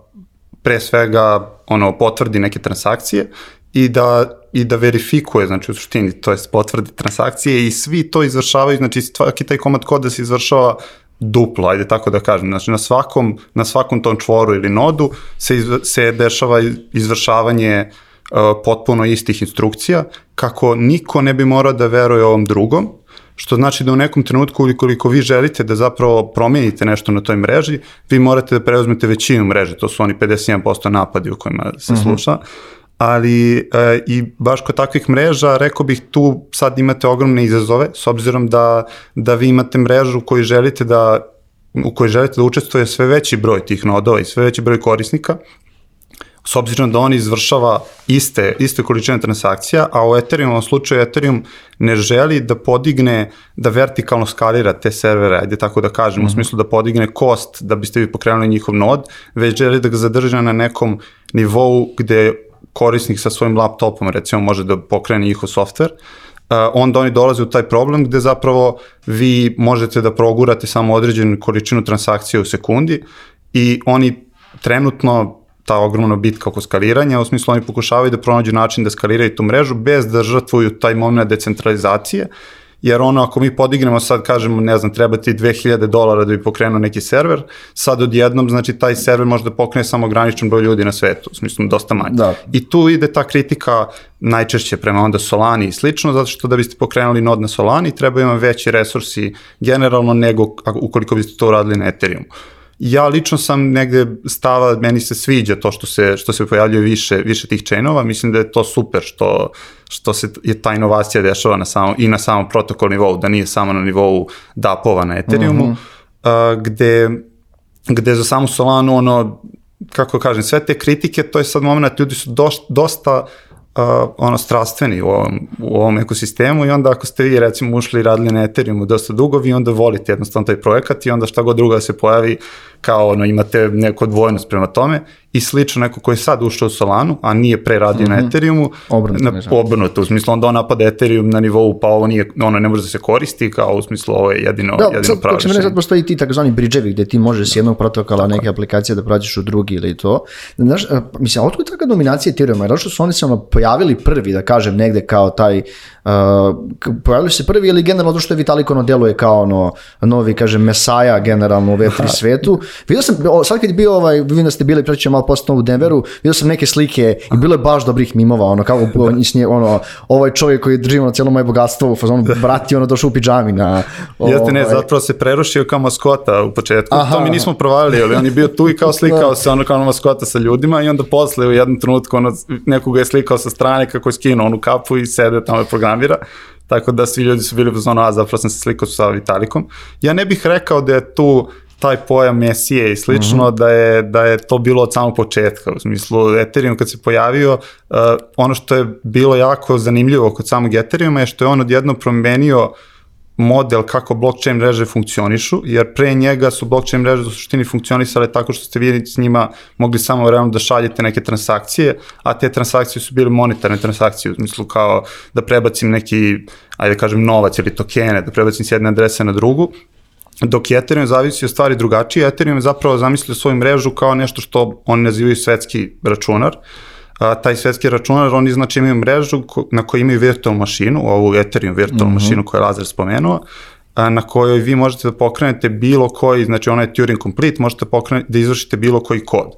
pre svega ono potvrdi neke transakcije i da i da verifikuje, znači u suštini, to jest potvrdi transakcije i svi to izvršavaju, znači svaki taj komad koda se izvršava duplo, ajde tako da kažem. Znači na svakom, na svakom tom čvoru ili nodu se, iz, se dešava izvršavanje uh, potpuno istih instrukcija kako niko ne bi morao da veruje ovom drugom, što znači da u nekom trenutku ukoliko vi želite da zapravo promenite nešto na toj mreži, vi morate da preuzmete većinu mreže, to su oni 51% napadi u kojima se mhm. sluša. Uh -huh ali e, i baš kod takvih mreža rekao bih tu sad imate ogromne izazove s obzirom da, da vi imate mrežu koju želite da u kojoj želite da učestvuje sve veći broj tih nodova i sve veći broj korisnika, s obzirom da on izvršava iste, iste količine transakcija, a u Ethereum, u slučaju Ethereum ne želi da podigne, da vertikalno skalira te servere, ajde tako da kažem, mm -hmm. u mhm. smislu da podigne kost da biste vi pokrenuli njihov nod, već želi da ga zadrži na nekom nivou gde korisnik sa svojim laptopom recimo može da pokrene njihov softver, uh, onda oni dolaze u taj problem gde zapravo vi možete da progurate samo određenu količinu transakcije u sekundi i oni trenutno ta ogromna bitka oko skaliranja, u smislu oni pokušavaju da pronađu način da skaliraju tu mrežu bez da žrtvuju taj moment decentralizacije jer ono ako mi podignemo sad kažemo ne znam treba ti 2000 dolara da bi pokrenuo neki server, sad odjednom znači taj server može da pokrene samo ograničen broj ljudi na svetu, u smislu dosta manje. Da. I tu ide ta kritika najčešće prema onda Solani i slično, zato što da biste pokrenuli nod na Solani treba ima veći resursi generalno nego ukoliko biste to uradili na Ethereumu ja lično sam negde stava, meni se sviđa to što se, što se pojavljuje više, više tih chainova, mislim da je to super što, što se je ta inovacija dešava na samom, i na samom protokol nivou, da nije samo na nivou DAP-ova na Ethereumu, uh -huh. uh, gde, gde za samu Solanu ono, kako kažem, sve te kritike, to je sad moment, ljudi su dosta, dosta uh, ono strastveni u ovom, u ovom ekosistemu i onda ako ste vi recimo ušli i radili na Ethereumu dosta dugo, vi onda volite jednostavno taj projekat i onda šta god druga da se pojavi kao ono, imate neku odvojnost prema tome i slično neko koji je sad ušao u Solanu, a nije pre radio mm -hmm. na mhm. Ethereumu, obrnuto, na, obrnuto, u smislu onda on napada Ethereum na nivou, pa ovo nije, ono ne može da se koristi, kao u smislu ovo je jedino, da, jedino pravo rešenje. Da, sad postoji ti takozvani bridgevi gde ti možeš s jednog protokola neke aplikacije da prođeš u drugi ili to. Znaš, mislim, otkud taka dominacija Ethereuma? Jer što su oni se ono pojavili prvi, da kažem, negde kao taj Uh, pojavili se prvi ili generalno što je Vitalik ono deluje kao ono novi, kažem, mesaja generalno u Web3 svetu. Vidio sam, sad kad je bio ovaj, vidim da ste bili preći malo postano u Denveru, vidio sam neke slike i bilo je baš dobrih mimova, ono, kao ono, ovaj čovjek koji drži ono cijelo moje bogatstvo u fazonu, brati, ono, došao u pidžami na... Ovaj... Jeste, ne, zapravo se prerušio kao maskota u početku, Aha. to mi nismo provalili, ali on je bio tu i kao *laughs* slikao da. se ono kao maskota sa ljudima i onda posle u jednom trenutku ono, nekoga je slikao sa strane kako je skinuo onu kapu i sede tamo je programira, tako da svi ljudi su bili u zonu, a zapravo sam se slikao sa Vitalikom. Ja ne bih rekao da je tu taj pojam mesije i slično, mm -hmm. da, je, da je to bilo od samog početka. U smislu, Ethereum kad se pojavio, uh, ono što je bilo jako zanimljivo kod samog Ethereuma je što je on odjedno promenio model kako blockchain mreže funkcionišu, jer pre njega su blockchain mreže u suštini funkcionisale tako što ste vi s njima mogli samo realno da šaljete neke transakcije, a te transakcije su bile monetarne transakcije, u smislu kao da prebacim neki, ajde da kažem, novac ili tokene, da prebacim s jedne adrese na drugu, dok je Ethereum zavisi od stvari drugačije, Ethereum je zapravo zamislio svoju mrežu kao nešto što oni nazivaju svetski računar, a, taj svetski računar, oni znači imaju mrežu na kojoj imaju virtualnu mašinu, ovu Ethereum virtualnu mm -hmm. mašinu koju je Lazar spomenuo, a, na kojoj vi možete da pokrenete bilo koji, znači ona je Turing complete, možete pokrenuti, da izvršite bilo koji kod.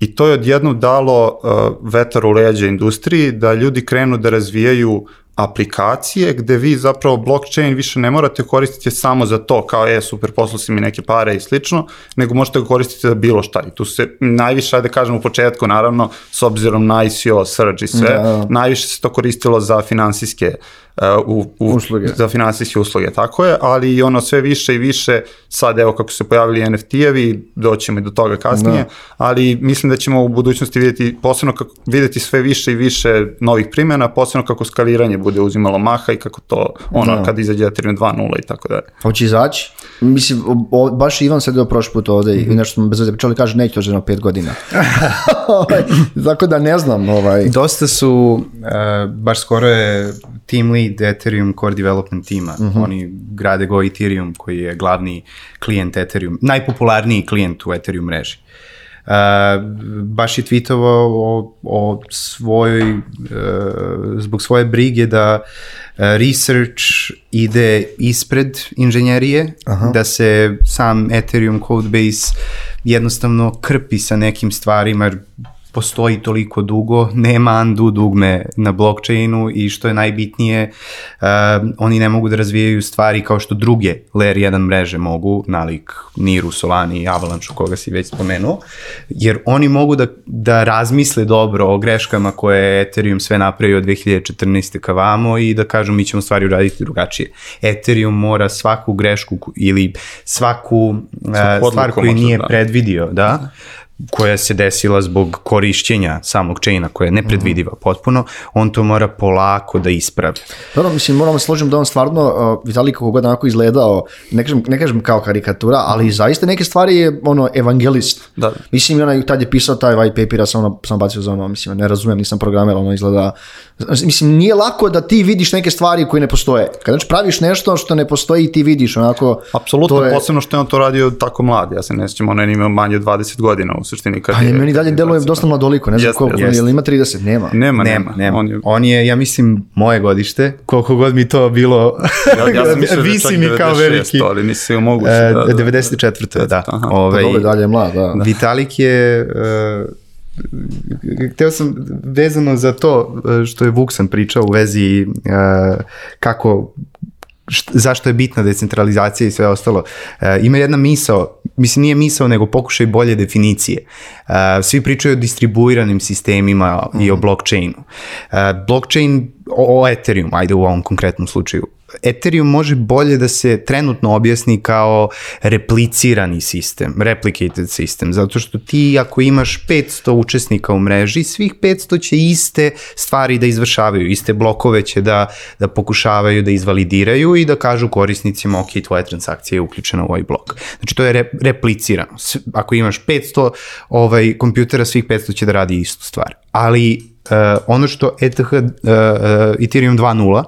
I to je odjednom dalo uh, vetar u leđa industriji da ljudi krenu da razvijaju aplikacije gde vi zapravo blockchain više ne morate koristiti samo za to kao je super poslu si mi neke pare i slično, nego možete ga koristiti za bilo šta. I tu se najviše, da kažem u početku naravno, s obzirom na ICO, Surge i sve, da, najviše se to koristilo za finansijske u, u, usluge. za finansijske usluge, tako je, ali i ono sve više i više, sad evo kako se pojavili NFT-evi, doćemo i do toga kasnije, da. ali mislim da ćemo u budućnosti vidjeti, posebno kako, vidjeti sve više i više novih primjena, posebno kako skaliranje bude uzimalo maha i kako to, ono, da. kad izađe Ethereum 2.0 i tako dalje. Hoće izaći? Mislim, o, baš Ivan sedeo prošli put ovde mm -hmm. i nešto smo bez veze pričali, kaže neće to pet godina. *laughs* Ovaj, tako da ne znam. Ovaj. Dosta su, uh, baš skoro je team lead Ethereum core development tima. Mm -hmm. Oni grade Go Ethereum koji je glavni klijent Ethereum, najpopularniji klijent u Ethereum mreži. Uh, baš je tweetovao o, o svojoj, uh, zbog svoje brige da uh, research ide ispred inženjerije, Aha. da se sam Ethereum codebase jednostavno krpi sa nekim stvarima, jer postoji toliko dugo, nema undo dugme na blockchainu i što je najbitnije, uh, oni ne mogu da razvijaju stvari kao što druge layer 1 mreže mogu, nalik Niru, Solani i Avalanche koga si već spomenuo, jer oni mogu da, da razmisle dobro o greškama koje je Ethereum sve napravio od 2014. ka vamo i da kažu mi ćemo stvari uraditi drugačije. Ethereum mora svaku grešku ili svaku uh, stvar koju nije da. predvidio, da, koja se desila zbog korišćenja samog chaina koja je nepredvidiva potpuno, on to mora polako da ispravi. Dobro, mislim, moramo se složiti da on stvarno, uh, Vitali kako god onako izgledao, ne kažem, ne kažem kao karikatura, ali zaista neke stvari je ono evangelist. Da. Mislim, onaj tad je pisao taj white paper, ja sam, ono, sam bacio za ono, mislim, ne razumem, nisam programer, ono izgleda, mislim, nije lako da ti vidiš neke stvari koje ne postoje. Kad znači praviš nešto što ne postoji i ti vidiš, onako... Apsolutno, je... posebno što je on to radio tako mlad, ja se ne sjećam, on je imao manje od 20 godina u suštini. Kad Ali je, meni dalje deluje dosta mladoliko, ne znam koliko, jest. ima 30, nema. Nema, nema. nema. On, je... on je, ja mislim, moje godište, koliko god mi to bilo, ja, ja sam *laughs* mislio da čak mi kao 96, veliki. ali nisi moguće. E, da, da, 94. da. Aha. Ove, pa dalje je mlad, da. da. Vitalik je... Uh, hteo sam vezano za to e, što je Vuksan pričao u vezi uh, kako št, zašto je bitna decentralizacija i sve ostalo. E, ima jedna misao, mislim nije misao, nego pokušaj bolje definicije. E, svi pričaju o distribuiranim sistemima mm -hmm. i o mhm. blockchainu. E, blockchain, o, o Ethereum, ajde u ovom konkretnom slučaju, Ethereum može bolje da se trenutno objasni kao replicirani sistem, replicated system, zato što ti ako imaš 500 učesnika u mreži, svih 500 će iste stvari da izvršavaju, iste blokove će da, da pokušavaju da izvalidiraju i da kažu korisnicima, ok, tvoja transakcija je uključena u ovaj blok. Znači to je re, replicirano. Ako imaš 500 ovaj, kompjutera, svih 500 će da radi istu stvar. Ali Uh, ono što ETH, uh, uh, Ethereum 2.0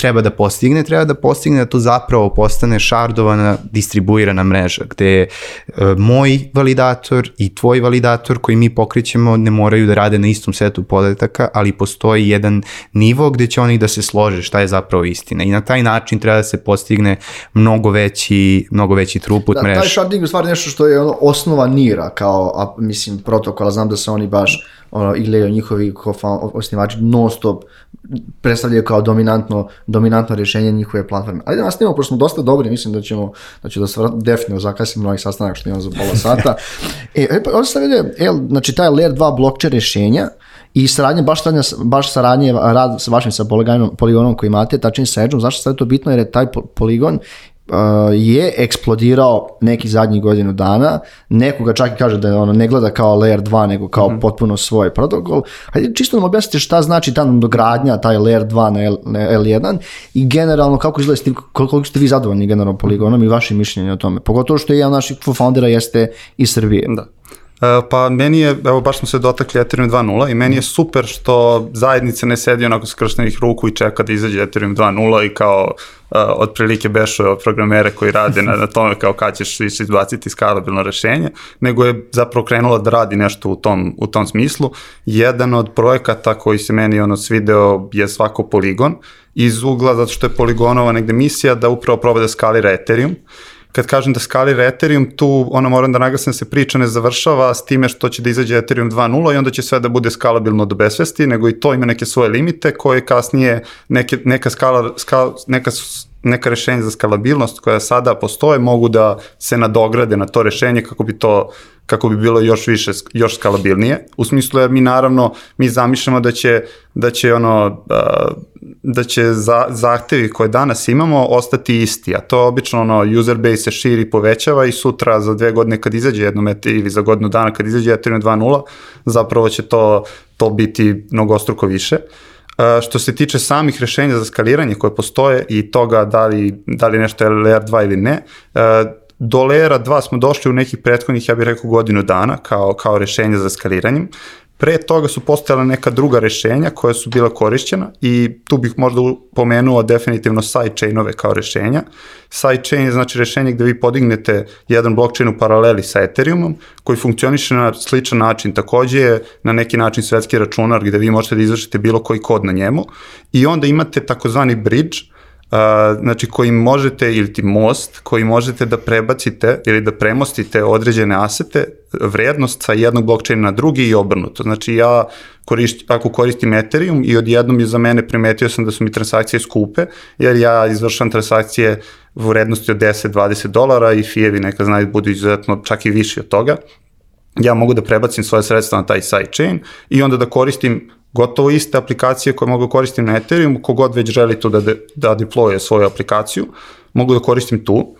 treba da postigne, treba da postigne da to zapravo postane šardovana distribuirana mreža, gde e, moj validator i tvoj validator koji mi pokrećemo ne moraju da rade na istom setu podataka, ali postoji jedan nivo gde će oni da se slože šta je zapravo istina. I na taj način treba da se postigne mnogo veći, mnogo veći truput da, mreža. Taj sharding je stvari nešto što je ono osnova NIRA kao, a, mislim, protokola, znam da se oni baš ono, ili njihovi osnivači non stop predstavljaju kao dominantno, dominantno rješenje njihove platforme. Ali da nas snimamo, pošto smo dosta dobri, mislim da ćemo, da će da se definitivno zakasimo novih sastanak što imamo za pola *laughs* sata. e, e pa ovdje se vidi, e, znači taj layer 2 blockchain rješenja i saradnje, baš saradnje, baš saradnje, rad sa vašim sa poligonom, poligonom koji imate, tačnije sa Edgeom, zašto sad je to bitno, jer je taj poligon je eksplodirao neki zadnjih godinu dana, nekoga čak i kaže da je ono ne gleda kao layer 2 nego kao Mhm. potpuno svoj protokol. Hajde čisto nam objasnite šta znači ta dogradnja, taj layer 2 na, L, na L1 i generalno kako izgleda s tim, koliko ste vi zadovoljni generalno poligonom i vaše mišljenje o tome. Pogotovo što jedan od naših foundera jeste iz Srbije. Da. E, Pa meni je, evo baš smo se dotakli Ethereum 2.0 i meni je super što zajednica ne sedi onako skrštenih ruku i čeka da izađe Ethereum 2.0 i kao uh, otprilike bešuje programere koji rade na, na tome kao kad ćeš više izbaciti skalabilno rešenje, nego je zapravo krenula da radi nešto u tom, u tom smislu. Jedan od projekata koji se meni ono svideo je svako poligon iz ugla zato što je poligonova negde misija da upravo proba da skalira Ethereum kad kažem da skalira Ethereum, tu ono moram da naglasim da se priča ne završava s time što će da izađe Ethereum 2.0 i onda će sve da bude skalabilno do besvesti, nego i to ima neke svoje limite koje kasnije neke, neka, skala, skal, neka, neka rešenja za skalabilnost koja sada postoje mogu da se nadograde na to rešenje kako bi to kako bi bilo još više, još skalabilnije. U smislu jer mi naravno, mi zamišljamo da će, da će ono, da će za, zahtevi koje danas imamo ostati isti, a to obično ono, user base se širi, povećava i sutra za dve godine kad izađe jedno mete ili za godinu dana kad izađe Ethereum 2.0, zapravo će to, to biti mnogostruko više. Uh, što se tiče samih rešenja za skaliranje koje postoje i toga da li, da li nešto je layer 2 ili ne, uh, do layera 2 smo došli u nekih prethodnih, ja bih rekao, godinu dana kao, kao rešenje za skaliranjem. Pre toga su postojala neka druga rešenja koja su bila korišćena i tu bih možda pomenuo definitivno sidechainove kao rešenja. Sidechain je znači rešenje gde vi podignete jedan blockchain u paraleli sa Ethereumom koji funkcioniše na sličan način. Takođe je na neki način svetski računar gde vi možete da izvršite bilo koji kod na njemu i onda imate takozvani bridge znači koji možete, ili ti most, koji možete da prebacite ili da premostite određene asete, vrednost sa jednog blockchaina na drugi i obrnuto. Znači ja korišt, ako koristim Ethereum i odjednom je za mene primetio sam da su mi transakcije skupe, jer ja izvršam transakcije u vrednosti od 10-20 dolara i fijevi neka znaju budu izuzetno čak i viši od toga ja mogu da prebacim svoje sredstva na taj sidechain i onda da koristim gotovo iste aplikacije koje mogu da koristim na Ethereum, kogod već želi tu da, de, da deploye svoju aplikaciju, mogu da koristim tu.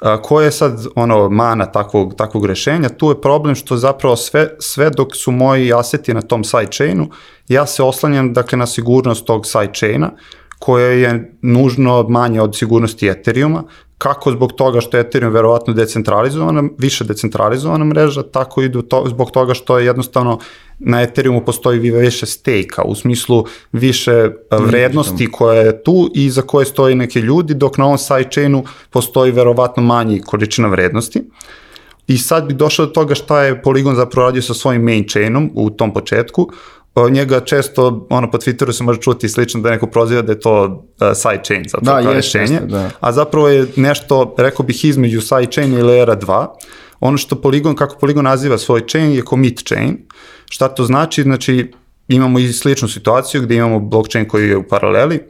A, koja je sad ono mana takvog, takvog rešenja? Tu je problem što zapravo sve, sve dok su moji aseti na tom sidechainu, ja se oslanjam dakle na sigurnost tog sidechaina, koja je nužno manje od sigurnosti Ethereuma, kako zbog toga što je Ethereum verovatno decentralizovana, više decentralizovana mreža, tako i do to, zbog toga što je jednostavno na Ethereumu postoji više stejka, u smislu više vrednosti koja je tu i za koje stoji neki ljudi, dok na ovom sidechainu postoji verovatno manji količina vrednosti. I sad bi došao do toga šta je Polygon zapravo radio sa svojim main chainom u tom početku. Njega često, ono, po Twitteru se može čuti slično da neko proziva da je to uh, sidechain, zapravo Da, kao jeste, rešenje. da. A zapravo je nešto, rekao bih, između sidechaina i layera 2. Ono što Polygon, kako Polygon naziva svoj chain je commit chain. Šta to znači? Znači, imamo i sličnu situaciju gde imamo blockchain koji je u paraleli,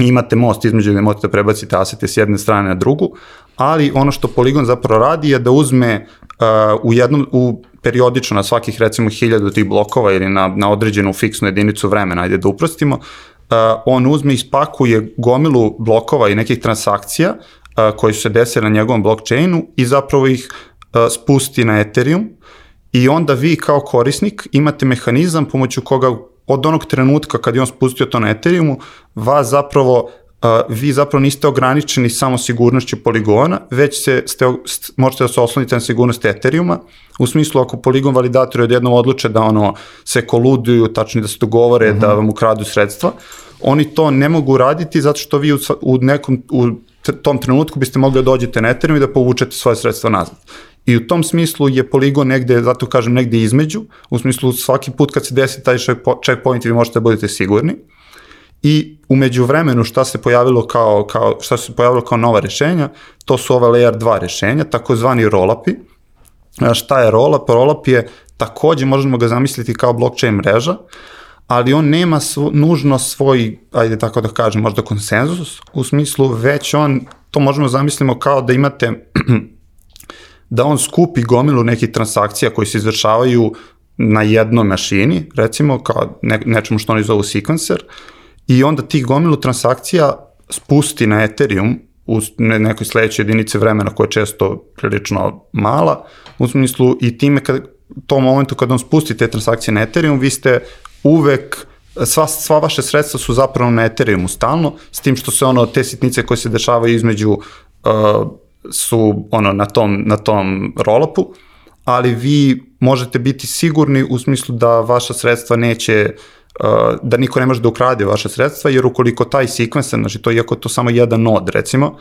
i imate most između gde možete da prebacite asete s jedne strane na drugu, ali ono što Polygon zapravo radi je da uzme uh, u jednom, u periodično na svakih recimo hiljadu tih blokova ili na, na određenu fiksnu jedinicu vremena, ajde da uprostimo, uh, on uzme i spakuje gomilu blokova i nekih transakcija uh, koji su se desile na njegovom blockchainu i zapravo ih uh, spusti na Ethereum i onda vi kao korisnik imate mehanizam pomoću koga od onog trenutka kad je on spustio to na Ethereumu, vas zapravo vi zapravo niste ograničeni samo sigurnošću poligona, već se, ste, st, možete da se oslonite na sigurnost Ethereuma, u smislu ako poligon validatori odjednom odluče da ono se koluduju, tačno da se dogovore uh -huh. da vam ukradu sredstva, oni to ne mogu raditi zato što vi u, u nekom, u tom trenutku biste mogli da dođete na Ethereum i da povučete svoje sredstva nazad. I u tom smislu je poligon negde, zato kažem negde između, u smislu svaki put kad se desi taj checkpoint vi možete da budete sigurni. I umeđu vremenu šta se pojavilo kao, kao, šta se pojavilo kao nova rešenja, to su ova layer 2 rešenja, takozvani rollupi. Šta je rollup? Rollup je takođe možemo ga zamisliti kao blockchain mreža, ali on nema svo, nužno svoj, ajde tako da kažem, možda konsenzus, u smislu već on, to možemo zamislimo kao da imate *clears throat* da on skupi gomilu nekih transakcija koji se izvršavaju na jednoj mašini, recimo kao ne, nečemu što oni zovu sequencer, i onda tih gomilu transakcija spusti na Ethereum u ne, nekoj sledećoj jedinici vremena koja je često prilično mala, u smislu i time kad, tom momentu kad on spusti te transakcije na Ethereum, vi ste uvek sva, sva vaše sredstva su zapravo na Ethereumu stalno, s tim što se ono, te sitnice koje se dešavaju između uh, su ono na tom, na tom rollupu, ali vi možete biti sigurni u smislu da vaša sredstva neće uh, da niko ne može da ukrade vaše sredstva, jer ukoliko taj sekvenser, znači to iako to samo jedan nod recimo, uh,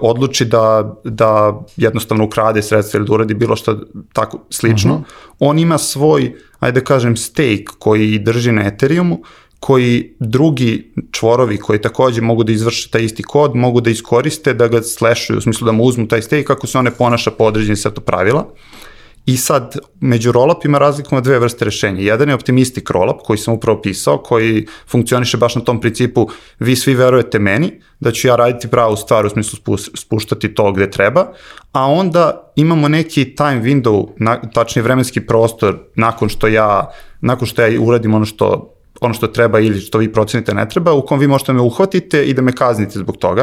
odluči da, da jednostavno ukrade sredstva ili da uradi bilo što tako slično, uh mhm. -huh. on ima svoj, ajde da kažem, stake koji drži na Ethereumu, koji drugi čvorovi koji takođe mogu da izvrše taj isti kod, mogu da iskoriste, da ga slashuju, u smislu da mu uzmu taj stake kako se one ponaša po određenim setu pravila. I sad, među rollupima razlikujemo dve vrste rešenja. Jedan je optimistic rollup, koji sam upravo pisao, koji funkcioniše baš na tom principu vi svi verujete meni, da ću ja raditi pravu stvar u smislu spuštati to gde treba, a onda imamo neki time window, na, tačnije vremenski prostor nakon što ja, nakon što ja uradim ono što ono što treba ili što vi procenite ne treba, u kom vi možete da me uhvatite i da me kaznite zbog toga.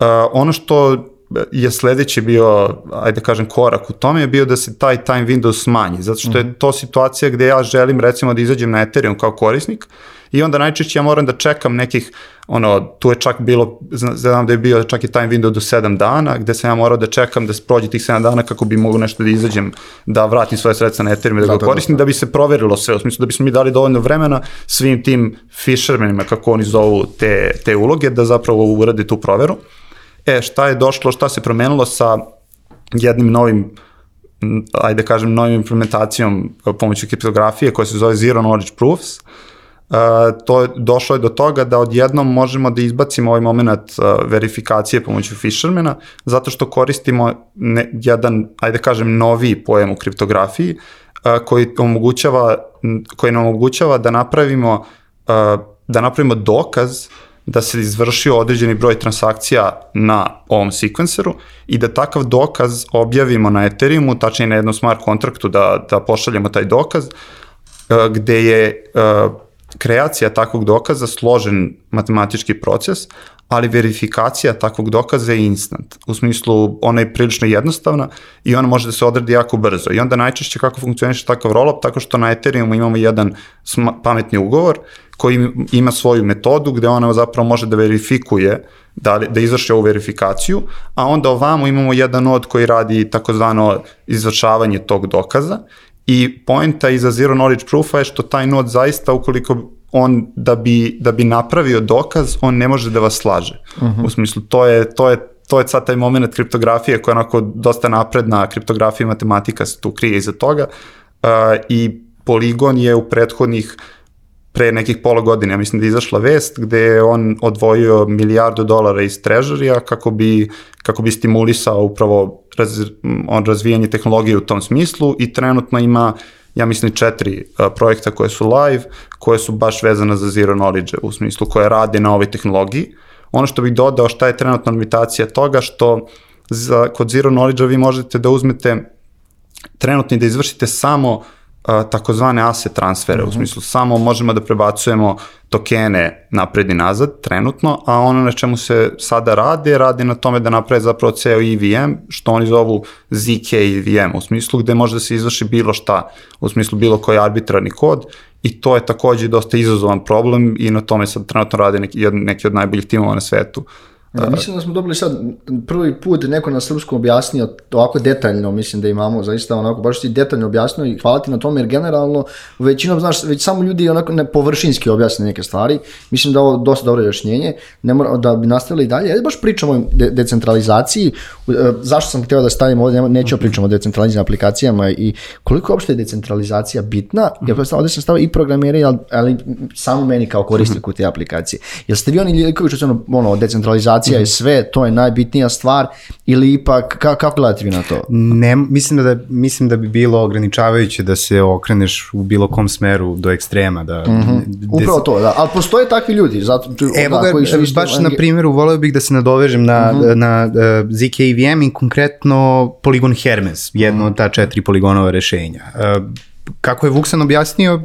Uh, ono što je sledeći bio, ajde da kažem, korak u tome je bio da se taj time window smanji, zato što je mhm. to situacija gde ja želim recimo da izađem na Ethereum kao korisnik i onda najčešće ja moram da čekam nekih, ono, tu je čak bilo, znam da je bio čak i time window do 7 dana, gde sam ja morao da čekam da prođe tih 7 dana kako bi mogu nešto da izađem, da vratim svoje sredstva na Ethereum i da ga da, koristim, da, da. da bi se proverilo sve, u smislu da bismo mi dali dovoljno vremena svim tim fishermenima, kako oni zovu te, te uloge, da zapravo urade tu proveru. E, šta je došlo, šta se promenilo sa jednim novim ajde kažem, novim implementacijom pomoću kriptografije koja se zove Zero Knowledge Proofs, Uh, to je, došlo je do toga da odjednom možemo da izbacimo ovaj moment uh, verifikacije pomoću Fishermana, zato što koristimo ne, jedan, ajde kažem, novi pojam u kriptografiji, uh, koji, omogućava, koji nam omogućava da napravimo, uh, da napravimo dokaz uh, da se izvršio određeni broj transakcija na ovom sekvenseru i da takav dokaz objavimo na Ethereumu, tačnije na jednom smart kontraktu da, da pošaljemo taj dokaz, e, gde je e, kreacija takvog dokaza složen matematički proces, ali verifikacija takvog dokaza je instant. U smislu, ona je prilično jednostavna i ona može da se odradi jako brzo. I onda najčešće kako funkcioniše takav rollup, tako što na Ethereumu imamo jedan pametni ugovor koji ima svoju metodu gde ona zapravo može da verifikuje, da, da izvrši ovu verifikaciju, a onda ovamo imamo jedan nod koji radi takozvano izvršavanje tog dokaza i poenta iza zero knowledge proofa je što taj nod zaista ukoliko on da bi, da bi napravio dokaz, on ne može da vas slaže. Uh mhm. -huh. U smislu, to je, to je to je sad taj moment kriptografije koja je onako dosta napredna, kriptografija i matematika se tu krije iza toga uh, i Poligon je u prethodnih pre nekih pola godine, ja mislim da je izašla vest gde je on odvojio milijardu dolara iz trežarija kako bi, kako bi stimulisao upravo raz, on razvijanje tehnologije u tom smislu i trenutno ima ja mislim četiri projekta koje su live, koje su baš vezane za zero knowledge u smislu koje rade na ovoj tehnologiji. Ono što bih dodao šta je trenutna limitacija toga što za, kod zero knowledge vi možete da uzmete trenutno da izvršite samo takozvane asset transfere, mm -hmm. u mhm. smislu samo možemo da prebacujemo tokene napred i nazad trenutno, a ono na čemu se sada radi, radi na tome da naprave zapravo ceo EVM, što oni zovu ZK EVM, u smislu gde može da se izvrši bilo šta, u smislu bilo koji arbitrarni kod i to je takođe dosta izazovan problem i na tome sad trenutno radi neki, neki od najboljih timova na svetu. Ja, mislim da smo dobili sad prvi put neko na srpskom objasnio ovako detaljno, mislim da imamo zaista onako baš ti detaljno objasnio i hvala ti na tome jer generalno većinom znaš već samo ljudi onako ne površinski objasne neke stvari. Mislim da ovo dosta dobro rešenje. Ne mora da bi nastavili dalje. Ja baš pričamo o de decentralizaciji. E, zašto sam htio da stavim ovdje, neću pričamo o decentraliziranim aplikacijama i koliko uopšte je decentralizacija bitna. Ja ovdje sam stavio i programere, ali, ali samo meni kao korisniku te aplikacije. Jel ste vi oni likovi što se ono, ono decentralizacija mm. je sve, to je najbitnija stvar ili ipak, ka, kako gledate vi na to? Ne, mislim da, mislim da bi bilo ograničavajuće da se okreneš u bilo kom smeru do ekstrema. Da, mm -hmm. Upravo to, da. Ali postoje takvi ljudi. Zato, Evo da, koji su isto, baš na primjeru, voleo bih da se nadovežem na, mm -hmm. na uh, e, ZKVM i konkretno poligon Hermes, jedno mm -hmm. od ta četiri poligonova rešenja. Uh, kako je Vuksan objasnio,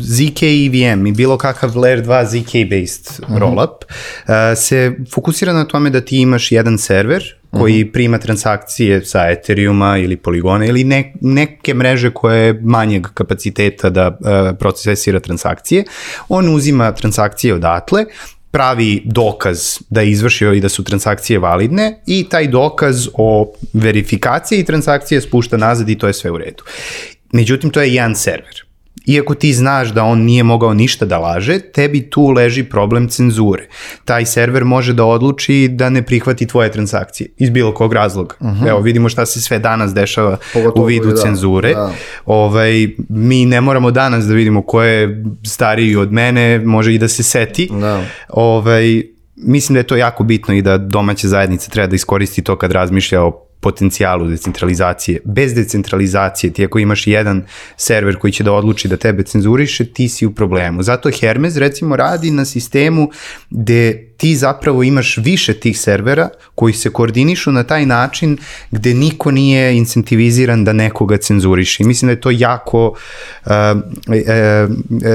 ZK EVM i bilo kakav Layer 2 ZK based uh -huh. rollup uh, se fokusira na tome da ti imaš jedan server koji uh -huh. prima transakcije sa Ethereuma ili Poligona ili ne, neke mreže koje je manjeg kapaciteta da uh, procesira transakcije. On uzima transakcije odatle, pravi dokaz da je izvršio i da su transakcije validne i taj dokaz o verifikaciji transakcije spušta nazad i to je sve u redu. Međutim, to je jedan server iako ti znaš da on nije mogao ništa da laže, tebi tu leži problem cenzure. Taj server može da odluči da ne prihvati tvoje transakcije iz bilo kog razloga. Uh mhm. -huh. Evo, vidimo šta se sve danas dešava Pogotovo u vidu da, cenzure. Da. Ovaj, mi ne moramo danas da vidimo ko je stariji od mene, može i da se seti. Da. Ovaj, mislim da je to jako bitno i da domaća zajednica treba da iskoristi to kad razmišlja o potencijalu decentralizacije. Bez decentralizacije, ti ako imaš jedan server koji će da odluči da tebe cenzuriše, ti si u problemu. Zato Hermes recimo radi na sistemu gde ti zapravo imaš više tih servera koji se koordinišu na taj način gde niko nije incentiviziran da nekoga cenzuriše. I mislim da je to jako, uh,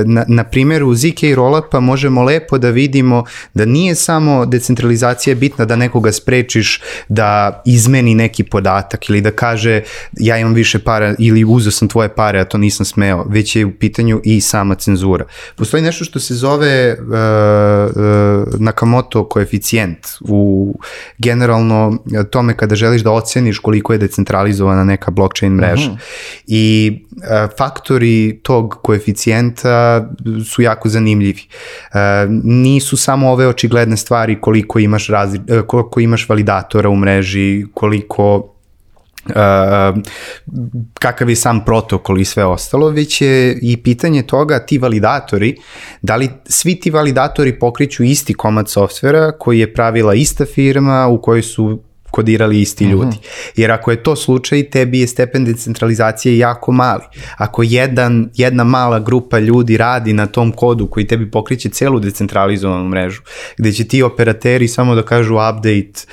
na, na primjeru ZK Rollupa možemo lepo da vidimo da nije samo decentralizacija bitna da nekoga sprečiš da izmeni neki podatak ili da kaže ja imam više para ili uzeo sam tvoje pare, a to nisam smeo, već je u pitanju i sama cenzura. Postoji nešto što se zove uh, uh, Nakamoto Nakamoto koeficijent u generalno tome kada želiš da oceniš koliko je decentralizovana neka blockchain mreža. Mhm. -huh. I a, faktori tog koeficijenta su jako zanimljivi. A, nisu samo ove očigledne stvari koliko imaš, razli, koliko imaš validatora u mreži, koliko Uh, kakav je sam protokol i sve ostalo, već je i pitanje toga ti validatori, da li svi ti validatori pokriću isti komad softvera koji je pravila ista firma u kojoj su kodirali isti ljudi. Uh -huh. Jer ako je to slučaj, tebi je stepen decentralizacije jako mali. Ako jedan, jedna mala grupa ljudi radi na tom kodu koji tebi pokriće celu decentralizovanu mrežu, gde će ti operateri samo da kažu update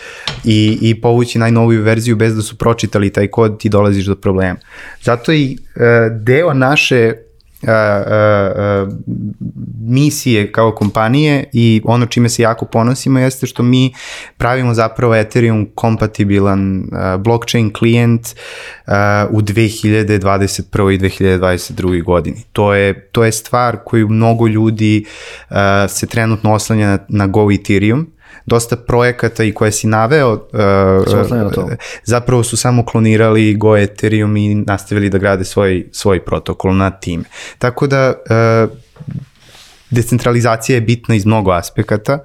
i, i povući najnoviju verziju bez da su pročitali taj kod, ti dolaziš do problema. Zato i uh, deo naše a, a, a, misije kao kompanije i ono čime se jako ponosimo jeste što mi pravimo zapravo Ethereum kompatibilan a, blockchain klijent a, u 2021. i 2022. godini. To je, to je stvar koju mnogo ljudi a, se trenutno oslanja na, na Go Ethereum dosta projekata i koje si naveo uh, zapravo su samo klonirali Go Ethereum i nastavili da grade svoj, svoj protokol na time. Tako da uh, decentralizacija je bitna iz mnogo aspekata.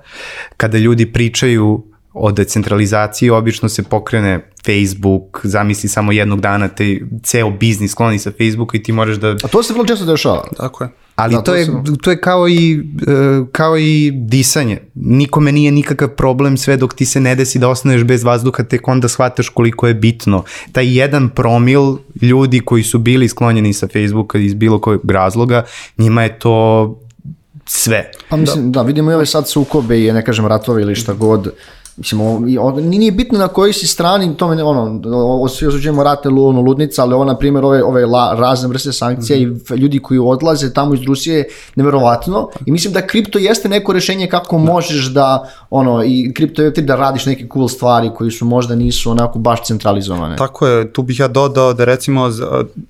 Kada ljudi pričaju o decentralizaciji, obično se pokrene Facebook, zamisli samo jednog dana te ceo biznis kloni sa Facebooka i ti moraš da... A to se vrlo često dešava. Tako je. Ali da, to, je, to je kao i, uh, kao i disanje. Nikome nije nikakav problem sve dok ti se ne desi da ostaneš bez vazduha, tek onda shvataš koliko je bitno. Taj jedan promil ljudi koji su bili sklonjeni sa Facebooka iz bilo kojeg razloga, njima je to sve. Pa mislim, da, da vidimo i ove sad sukobe i ne kažem ratove ili šta god Mislim, o, nije bitno na kojoj si strani, to me, ono, svi osuđujemo rate ono, ludnica, ali ovo, na primjer, ove, ove la, razne vrste sankcija mm -hmm. i ljudi koji odlaze tamo iz Rusije, neverovatno. I mislim da kripto jeste neko rešenje kako da. možeš da, ono, i kripto je da radiš neke cool stvari koji su možda nisu onako baš centralizovane. Tako je, tu bih ja dodao da recimo,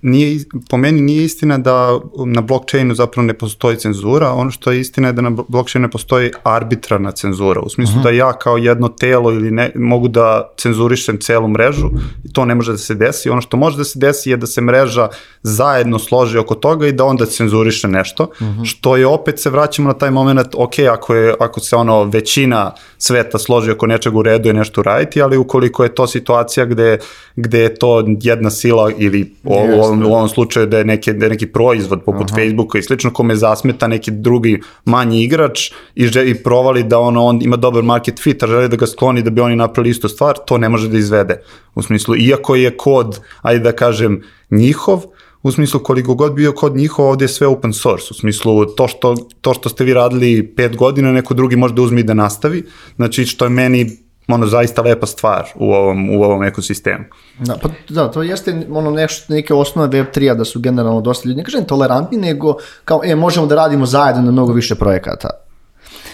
nije, po meni nije istina da na blockchainu zapravo ne postoji cenzura, ono što je istina je da na blockchainu ne postoji arbitrarna cenzura, u smislu mm -hmm. da ja kao jedno telo ili ne, mogu da cenzurišem celu mrežu i to ne može da se desi. Ono što može da se desi je da se mreža zajedno složi oko toga i da onda cenzuriše nešto, uh mhm. -huh. što je opet se vraćamo na taj moment, ok, ako, je, ako se ono većina sveta složi oko nečeg u redu je nešto uraditi, ali ukoliko je to situacija gde, gde je to jedna sila ili u, u, ovom, u ovom slučaju da je, neke, da je neki proizvod poput Aha. Facebooka i slično kome zasmeta neki drugi manji igrač i, že, i provali da ono, on ima dobar market fit, a želi da ga skloni da bi oni napravili istu stvar, to ne može da izvede. U smislu, iako je kod, ajde da kažem, njihov, u smislu koliko god bio kod njihov, ovde je sve open source, u smislu to što, to što ste vi radili pet godina, neko drugi može da uzme i da nastavi, znači što je meni ono zaista lepa stvar u ovom, u ovom ekosistemu. Da, pa da, to jeste ono nešto, neke osnove Web3-a da su generalno dosta ljudi, ne kažem tolerantni, nego kao, e, možemo da radimo zajedno na mnogo više projekata.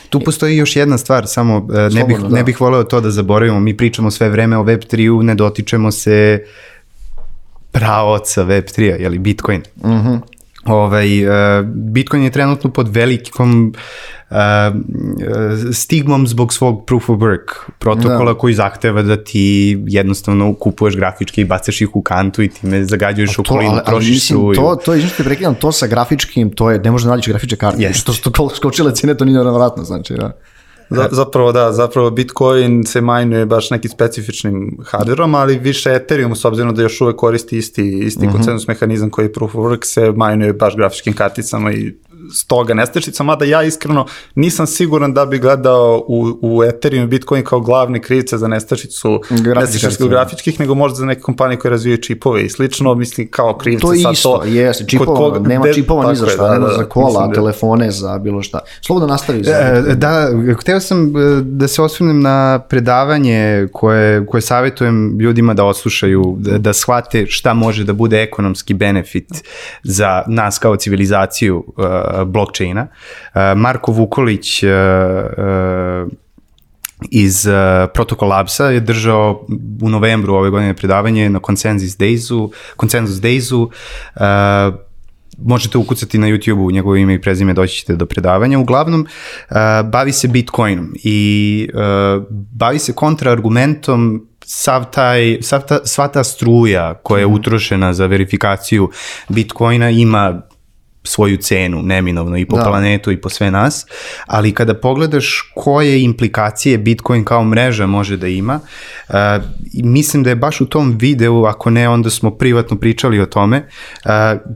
Tu postoji još jedna stvar, samo e, ne, bih, da. ne bih voleo to da zaboravimo. Mi pričamo sve vreme o Web3-u, ne dotičemo se pravoca Web3-a, jeli Bitcoin. Mhm. Ovaj, e, Bitcoin je trenutno pod velikom e, stigmom zbog svog proof of work protokola koji zahteva da ti jednostavno kupuješ grafičke i bacaš ih u kantu i time zagađuješ To, okolinu, ali, ali trošiš mislim, struju. to, to je, te prekidam, to sa grafičkim, to je, ne može da nađeš grafičke karte. Jeste. Što su to skočile cene, to nije nevratno, znači, da. Za, zapravo da, zapravo Bitcoin se majnuje baš nekim specifičnim hardverom, ali više Ethereum s obzirom da još uvek koristi isti, isti Mhm. konsensus mehanizam koji je Proof of Work se majnuje baš grafičkim karticama i stoga nestašica, mada ja iskreno nisam siguran da bi gledao u, u Ethereum i Bitcoin kao glavne krivice za nestašicu Grafičkih kartica. grafičkih, nego možda za neke kompanije koje razvijaju čipove i slično, mislim kao krivce To je sad isto, to. jeste, kod čipova, koga- nema gde- čipova ni za šta, da, nema da, za kola, da- telefone, za bilo šta. Slobodno nastavi. Za... E, Da, hteo sam e, da se osvrnem na predavanje koje, koje savjetujem ljudima da oslušaju, da, da shvate šta može da bude ekonomski benefit za nas kao civilizaciju uh, blockchaina. Uh, Marko Vukolić uh, iz uh, Protocol Labsa je držao u novembru ove godine predavanje na Consensus Daysu, Consensus Daysu uh, možete ukucati na YouTube-u njegovo ime i prezime, doći ćete do predavanja. Uglavnom, uh, bavi se Bitcoinom i uh, bavi se kontraargumentom sav taj, sav ta, sva ta struja koja je utrošena za verifikaciju Bitcoina ima svoju cenu neminovno i po Da. planetu i po sve nas, ali kada pogledaš koje implikacije Bitcoin kao mreža može da ima, uh, mislim da je baš u tom videu, ako ne, onda smo privatno pričali o tome, uh,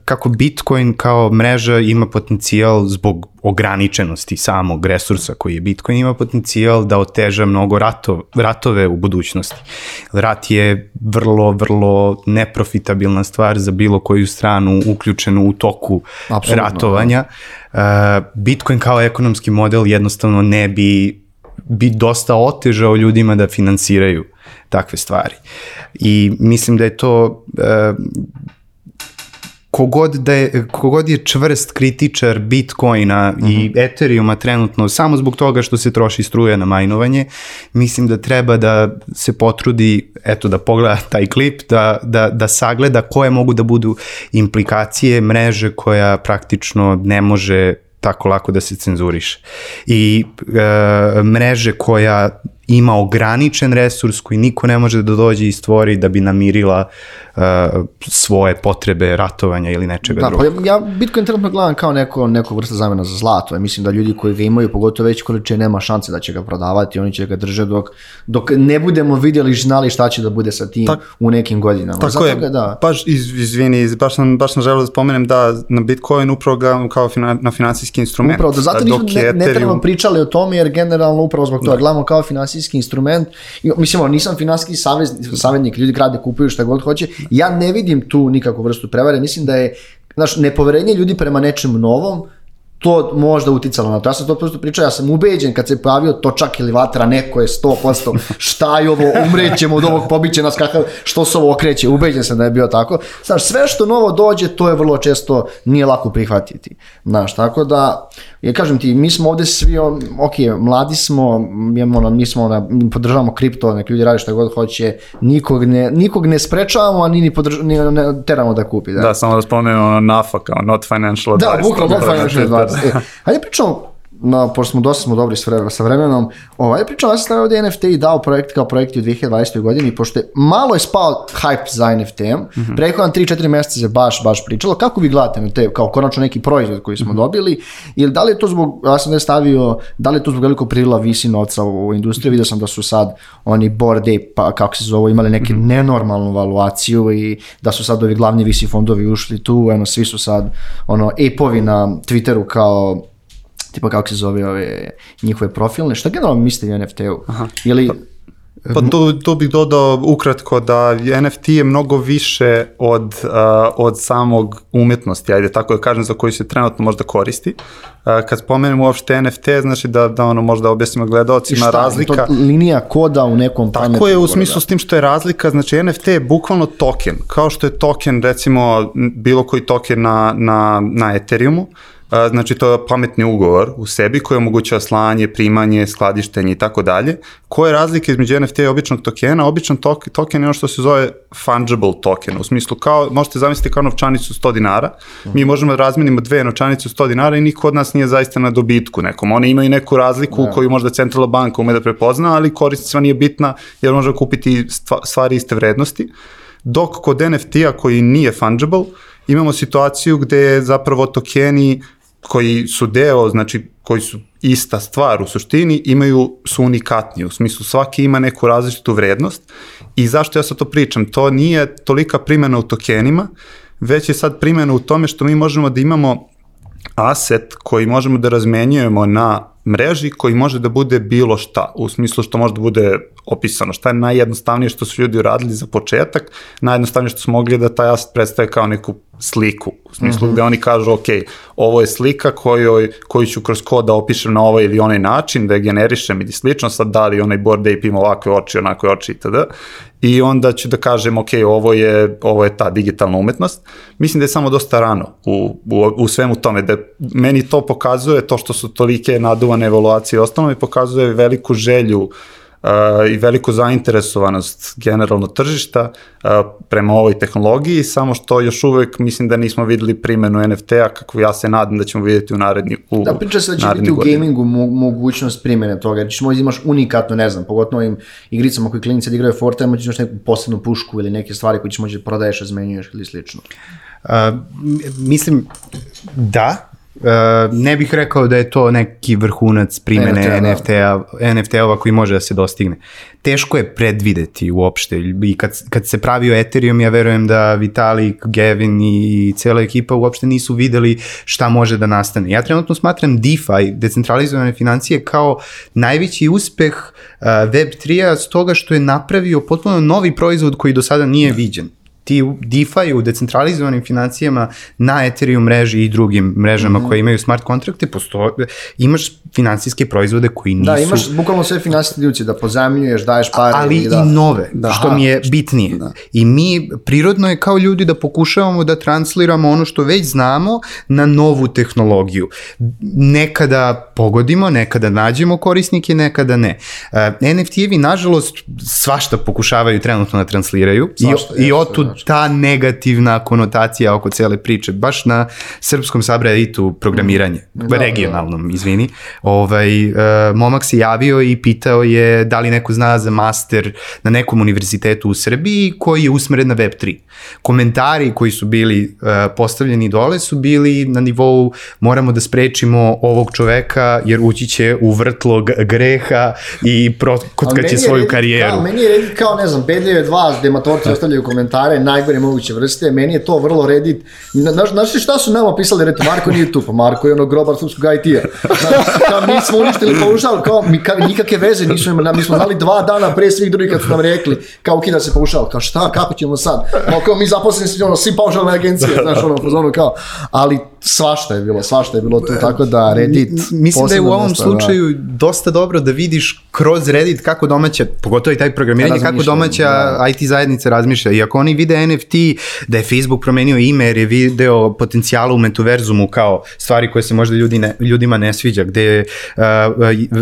kako Bitcoin kao mreža ima potencijal zbog ograničenosti samog resursa koji je Bitcoin, ima potencijal da oteža mnogo rato, ratove u budućnosti. Rat je vrlo, vrlo neprofitabilna stvar za bilo koju stranu uključenu u toku Apsolutno, ratovanja. Uh, Bitcoin kao ekonomski model jednostavno ne bi bi dosta otežao ljudima da finansiraju takve stvari. I mislim da je to uh, kogod, da je, kogod je čvrst kritičar Bitcoina mm -hmm. i Ethereuma trenutno samo zbog toga što se troši struja na majnovanje, mislim da treba da se potrudi, eto da pogleda *laughs* taj klip, da, da, da sagleda koje mogu da budu implikacije mreže koja praktično ne može tako lako da se cenzuriše. I e, mreže koja ima ograničen resurs koji niko ne može da dođe i stvori da bi namirila uh, svoje potrebe ratovanja ili nečega Da, drugog. pa ja Bitcoin trenutno gledam kao neko, neko vrsta zamena za zlato. Ja mislim da ljudi koji ga imaju, pogotovo već količine, nema šanse da će ga prodavati, oni će ga držati dok, dok ne budemo vidjeli i znali šta će da bude sa tim Tak- u nekim godinama. Tako Zato je, ga, da. baš, iz, izvini, iz- baš sam, baš sam želeo da spomenem da na Bitcoin upravo ga kao fina, na finansijski instrument. Upravo, da zato A nismo, dok ne, ne trebamo pričali o tome jer generalno upravo zbog toga gledamo kao finansijski instrument. I, mislim, ono, nisam finansijski savez, savjetnik, ljudi grade, kupuju šta god hoće. Ja ne vidim tu nikakvu vrstu prevare. Mislim da je znaš, nepoverenje ljudi prema nečem novom to možda uticalo na to. Ja sam to prosto pričao, ja sam ubeđen kad se pojavio točak ili vatra, neko je 100%, šta je ovo, umrećemo od ovog, pobiće nas kakav, što se ovo okreće, ubeđen sam da je bio tako. Znaš, sve što novo dođe, to je vrlo često nije lako prihvatiti. Znaš, tako da, ja kažem ti, mi smo ovde svi, on- ok, mladi smo, imamo, ono, mi smo, mi podržavamo kripto, nek ljudi rade šta god hoće, nikog ne, nikog ne sprečavamo, a ni, ni, podrž, ni ne teramo da kupi. Da, Da, samo da spomenem ono NAFA kao not financial da, advice. bukvalno not financial advice. *laughs* Hajde pričamo, no, pošto smo dosta smo dobri sa vremenom, ovaj, pričamo, ja sam stavio ovdje NFT i dao projekt kao projekt u 2020. godini, pošto je malo je spao hype za NFT-em, mm -hmm. prethodno 3-4 mjeseca se baš, baš pričalo, kako vi gledate na te, kao konačno neki proizvod koji smo dobili, ili da li je to zbog, ja sam da je stavio, da li je to zbog velikog prila visi novca u, u industriji, vidio sam da su sad oni Bored Ape, pa kako se zove, imali neke nenormalnu valuaciju i da su sad ovi glavni visi fondovi ušli tu, eno, svi su sad, ono, ape-ovi na Twitteru kao tipa kako se zove ove njihove profilne, šta generalno mislite o NFT-u? Ili, Pa tu, tu bih dodao ukratko da NFT je mnogo više od, uh, od samog umetnosti, ajde tako da kažem, za koju se trenutno možda koristi. Uh, kad spomenemo uopšte NFT, znači da, da ono možda objasnimo gledalcima razlika. To linija koda u nekom pametnom. Tako je u smislu s tim što je razlika, znači NFT je bukvalno token, kao što je token recimo bilo koji token na, na, na Ethereumu, znači to je pametni ugovor u sebi koji omogućava slanje, primanje, skladištenje i tako dalje. Koja je razlika između NFT i običnog tokena? Običan tok, token je ono što se zove fungible token, u smislu kao, možete zamisliti kao novčanicu 100 dinara, mi možemo da razmenimo dve novčanice 100 dinara i niko od nas nije zaista na dobitku nekom. One imaju neku razliku da. koju možda centralna banka ume da prepozna, ali korisnicima nije bitna jer može kupiti stvari iste vrednosti. Dok kod NFT-a koji nije fungible, imamo situaciju gde zapravo tokeni koji su deo, znači koji su ista stvar u suštini, imaju, su unikatni, u smislu svaki ima neku različitu vrednost. I zašto ja sad to pričam, to nije tolika primjena u tokenima, već je sad primjena u tome što mi možemo da imamo aset koji možemo da razmenjujemo na mreži koji može da bude bilo šta, u smislu što može da bude opisano. Šta je najjednostavnije što su ljudi uradili za početak, najjednostavnije što su mogli da taj aset predstave kao neku sliku, u smislu mm -hmm. gde oni kažu, ok, ovo je slika kojoj, koju ću kroz kod da opišem na ovaj ili onaj način, da je generišem ili slično, sad da li onaj Bored Ape ima ovakve oči, onakve oči itd. I onda ću da kažem, ok, ovo je, ovo je ta digitalna umetnost. Mislim da je samo dosta rano u, u, u svemu tome, da meni to pokazuje, to što su tolike naduvane evaluacije i ostalo mi pokazuje veliku želju uh, i veliku zainteresovanost generalno tržišta prema ovoj tehnologiji, samo što još uvek mislim da nismo videli primenu NFT-a kako ja se nadam da ćemo vidjeti u naredni u Da, priča se da će biti u gamingu mo mogućnost primene toga, jer ćeš možda imaš unikatno, ne znam, pogotovo ovim igricama koji klinice da igraju Fortnite, možeš imaš neku posebnu pušku ili neke stvari koje ćeš možda prodaješ, razmenjuješ ili slično. Uh, mislim, da, Uh, ne bih rekao da je to neki vrhunac primene NFT-a, NFT NFT-ova koji može da se dostigne. Teško je predvideti uopšte i kad, kad se pravio Ethereum ja verujem da Vitalik, Gavin i cela ekipa uopšte nisu videli šta može da nastane. Ja trenutno smatram DeFi, decentralizovane financije, kao najveći uspeh uh, Web3-a s toga što je napravio potpuno novi proizvod koji do sada nije viđen ti DeFi u decentralizovanim financijama na Ethereum mreži i drugim mrežama mm -hmm. koje imaju smart kontrakte, postoje, imaš finansijske proizvode koji nisu... Da, imaš bukvalno sve finansijske institucije, da pozemljuješ, daješ pare. Ali i, da. i nove, da. što mi je bitnije. Da. I mi, prirodno je kao ljudi da pokušavamo da transliramo ono što već znamo na novu tehnologiju. Nekada pogodimo, nekada nađemo korisnike, nekada ne. Uh, NFT-evi, nažalost, svašta pokušavaju trenutno da transliraju svašta, i, i otud ta negativna konotacija oko cele priče, baš na srpskom sabraditu programiranje, da, da, regionalnom, da. izvini. Ovaj, uh, momak se javio i pitao je da li neko zna za master na nekom univerzitetu u Srbiji koji je usmeren na Web3. Komentari koji su bili uh, postavljeni dole su bili na nivou moramo da sprečimo ovog čoveka jer ući će u vrtlo greha i protkaće svoju karijeru. Kao, meni je kao, ne znam, bedljive dva, gde matorci ostavljaju komentare, najgore moguće vrste, meni je to vrlo Reddit. Znaš, znaš šta su nama pisali, reto, Marko nije tu, pa Marko je ono grobar srpskog IT-a. Kao, mi smo uništili paušal, kao, mi, kao, nikakve veze nisu imali, mi smo znali dva dana pre svih drugih kad su nam rekli, kao ukida se paušal, kao šta, kako ćemo sad? Kao, kao mi zaposleni smo, ono, svi paušalne agencije, znaš, ono, ono, kao, ali svašta je bilo, svašta je bilo tu, tako da Reddit... Mislim da je u ovom da. slučaju da. dosta dobro da vidiš kroz Reddit kako domaća, pogotovo i taj programiranje, kako domaća da. IT zajednica razmišlja. I ako oni vide NFT, da je Facebook promenio ime jer je video potencijala u metaverzumu kao stvari koje se možda ljudi ne, ljudima ne sviđa, gde je uh,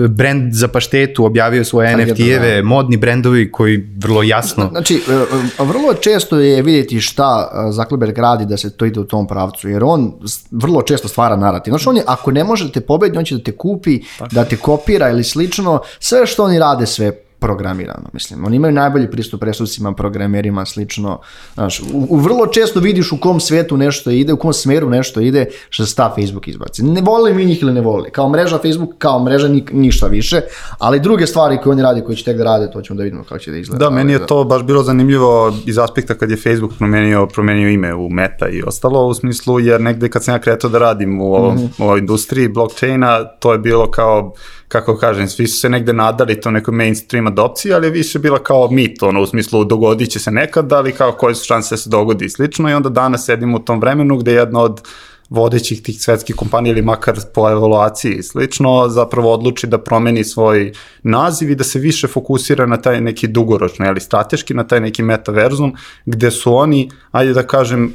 brand za paštetu objavio svoje NFT-eve, da. modni brendovi koji vrlo jasno... Znači, uh, vrlo često je vidjeti šta Zuckerberg radi da se to ide u tom pravcu, jer on vrlo često stvara narativ. Znači, on je, ako ne može da te pobedi, on će da te kupi, Tako. da te kopira ili slično, sve što oni rade, sve programirano, mislim. Oni imaju najbolji pristup resursima, programerima, slično. Znaš, u, u, vrlo često vidiš u kom svetu nešto ide, u kom smeru nešto ide, što se ta Facebook izbaci. Ne voli mi njih ili ne voli. Kao mreža Facebook, kao mreža ni, ništa više, ali druge stvari koje oni rade, koje će tek da rade, to ćemo da vidimo kako će da izgleda. Da, meni je da. to baš bilo zanimljivo iz aspekta kad je Facebook promenio, promenio ime u Meta i ostalo, u smislu, jer negde kad sam ja kretao da radim u, ovom, mm -hmm. u ovoj industriji blockchaina, to je bilo kao kako kažem, svi su se negde nadali to nekoj mainstreama adopcije, ali je više bila kao mit, ono, u smislu dogodit će se nekad, ali kao koje su šanse da se dogodi i slično i onda danas sedimo u tom vremenu gde jedna od vodećih tih svetskih kompanija ili makar po evaluaciji i slično, zapravo odluči da promeni svoj naziv i da se više fokusira na taj neki dugoročno, ali strateški, na taj neki metaverzum, gde su oni, ajde da kažem,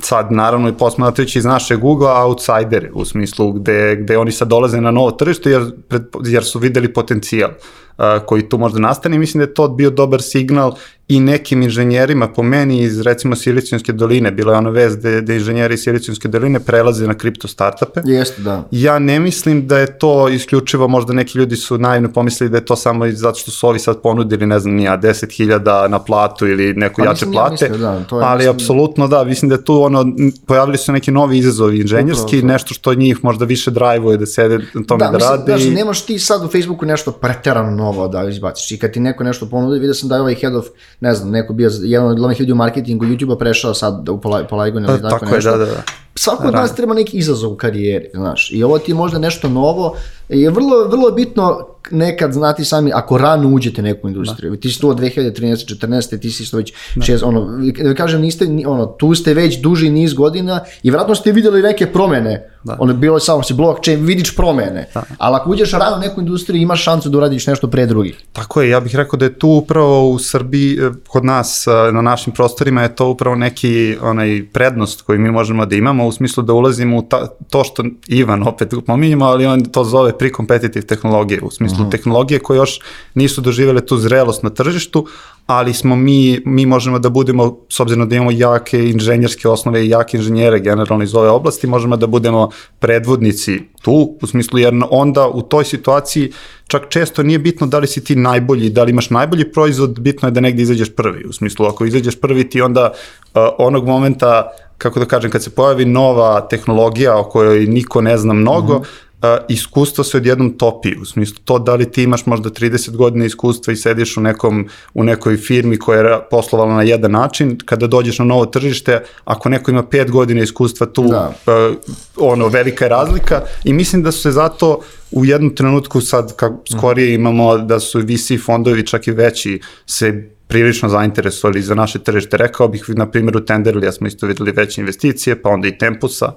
sad naravno i posmatrajući iz naše Google outsideri u smislu gde, gde oni sad dolaze na novo tržište jer, jer su videli potencijal koji tu možda nastane mislim da je to bio dobar signal i nekim inženjerima po meni iz recimo Silicijonske doline, bila je ona vez da, da inženjeri iz Silicijonske doline prelaze na kripto startupe. Jeste, da. Ja ne mislim da je to isključivo, možda neki ljudi su naivno pomislili da je to samo zato što su ovi sad ponudili, ne znam, nija, 10.000 na platu ili neku pa, jače plate, ja mislio, da, to je, ali mislim... apsolutno da, mislim da je tu ono, pojavili su neki novi izazovi inženjerski, Upravo, nešto što njih možda više drajvuje da sede na tome da, da mislim, rade. Da, i... nemaš ti sad u Facebooku nešto preterano novo da izbaciš i kad ti neko nešto ponudi, vidio sam da je ovaj head of ne znam, neko bio jedan od glavnih ljudi u marketingu YouTube-a prešao sad u Polygonu ili tako, tako nešto. Je, da, da, da. Svako od nas treba neki izazov u karijeri, znaš. I ovo ti je možda nešto novo. Je vrlo, vrlo bitno nekad znati sami, ako rano uđete u neku industriju, da. ti si tu od 2013. 14. ti si isto već da. šest, ono, da kažem, niste, ono, tu ste već duži niz godina i vratno ste videli neke promene, da. ono, bilo je samo si blockchain, vidiš promene, da. ali ako uđeš rano u neku industriju, imaš šansu da uradiš nešto pre drugih. Tako je, ja bih rekao da je tu upravo u Srbiji, eh, kod nas, eh, na našim prostorima je to upravo neki onaj prednost koji mi možemo da imamo, u smislu da ulazimo u ta, to što Ivan opet pominjamo, ali on to zove pre-competitive tehnologije, u smislu smislu mm -hmm. tehnologije koje još nisu doživjele tu zrelost na tržištu, ali smo mi, mi možemo da budemo, s obzirom da imamo jake inženjerske osnove i jake inženjere generalno iz ove oblasti, možemo da budemo predvodnici tu, u smislu jer onda u toj situaciji čak često nije bitno da li si ti najbolji, da li imaš najbolji proizvod, bitno je da negde izađeš prvi. U smislu, ako izađeš prvi ti onda uh, onog momenta kako da kažem, kad se pojavi nova tehnologija o kojoj niko ne zna mnogo, mm -hmm uh, iskustvo se odjednom topi, u smislu to da li ti imaš možda 30 godina iskustva i sediš u, nekom, u nekoj firmi koja je poslovala na jedan način, kada dođeš na novo tržište, ako neko ima 5 godina iskustva tu, da. uh, ono, velika je razlika i mislim da su se zato u jednom trenutku sad, kako skorije imamo da su VC fondovi čak i veći, se prilično zainteresovali za naše tržište. Rekao bih, na primjer, u Tenderlija smo isto videli veće investicije, pa onda i Tempusa.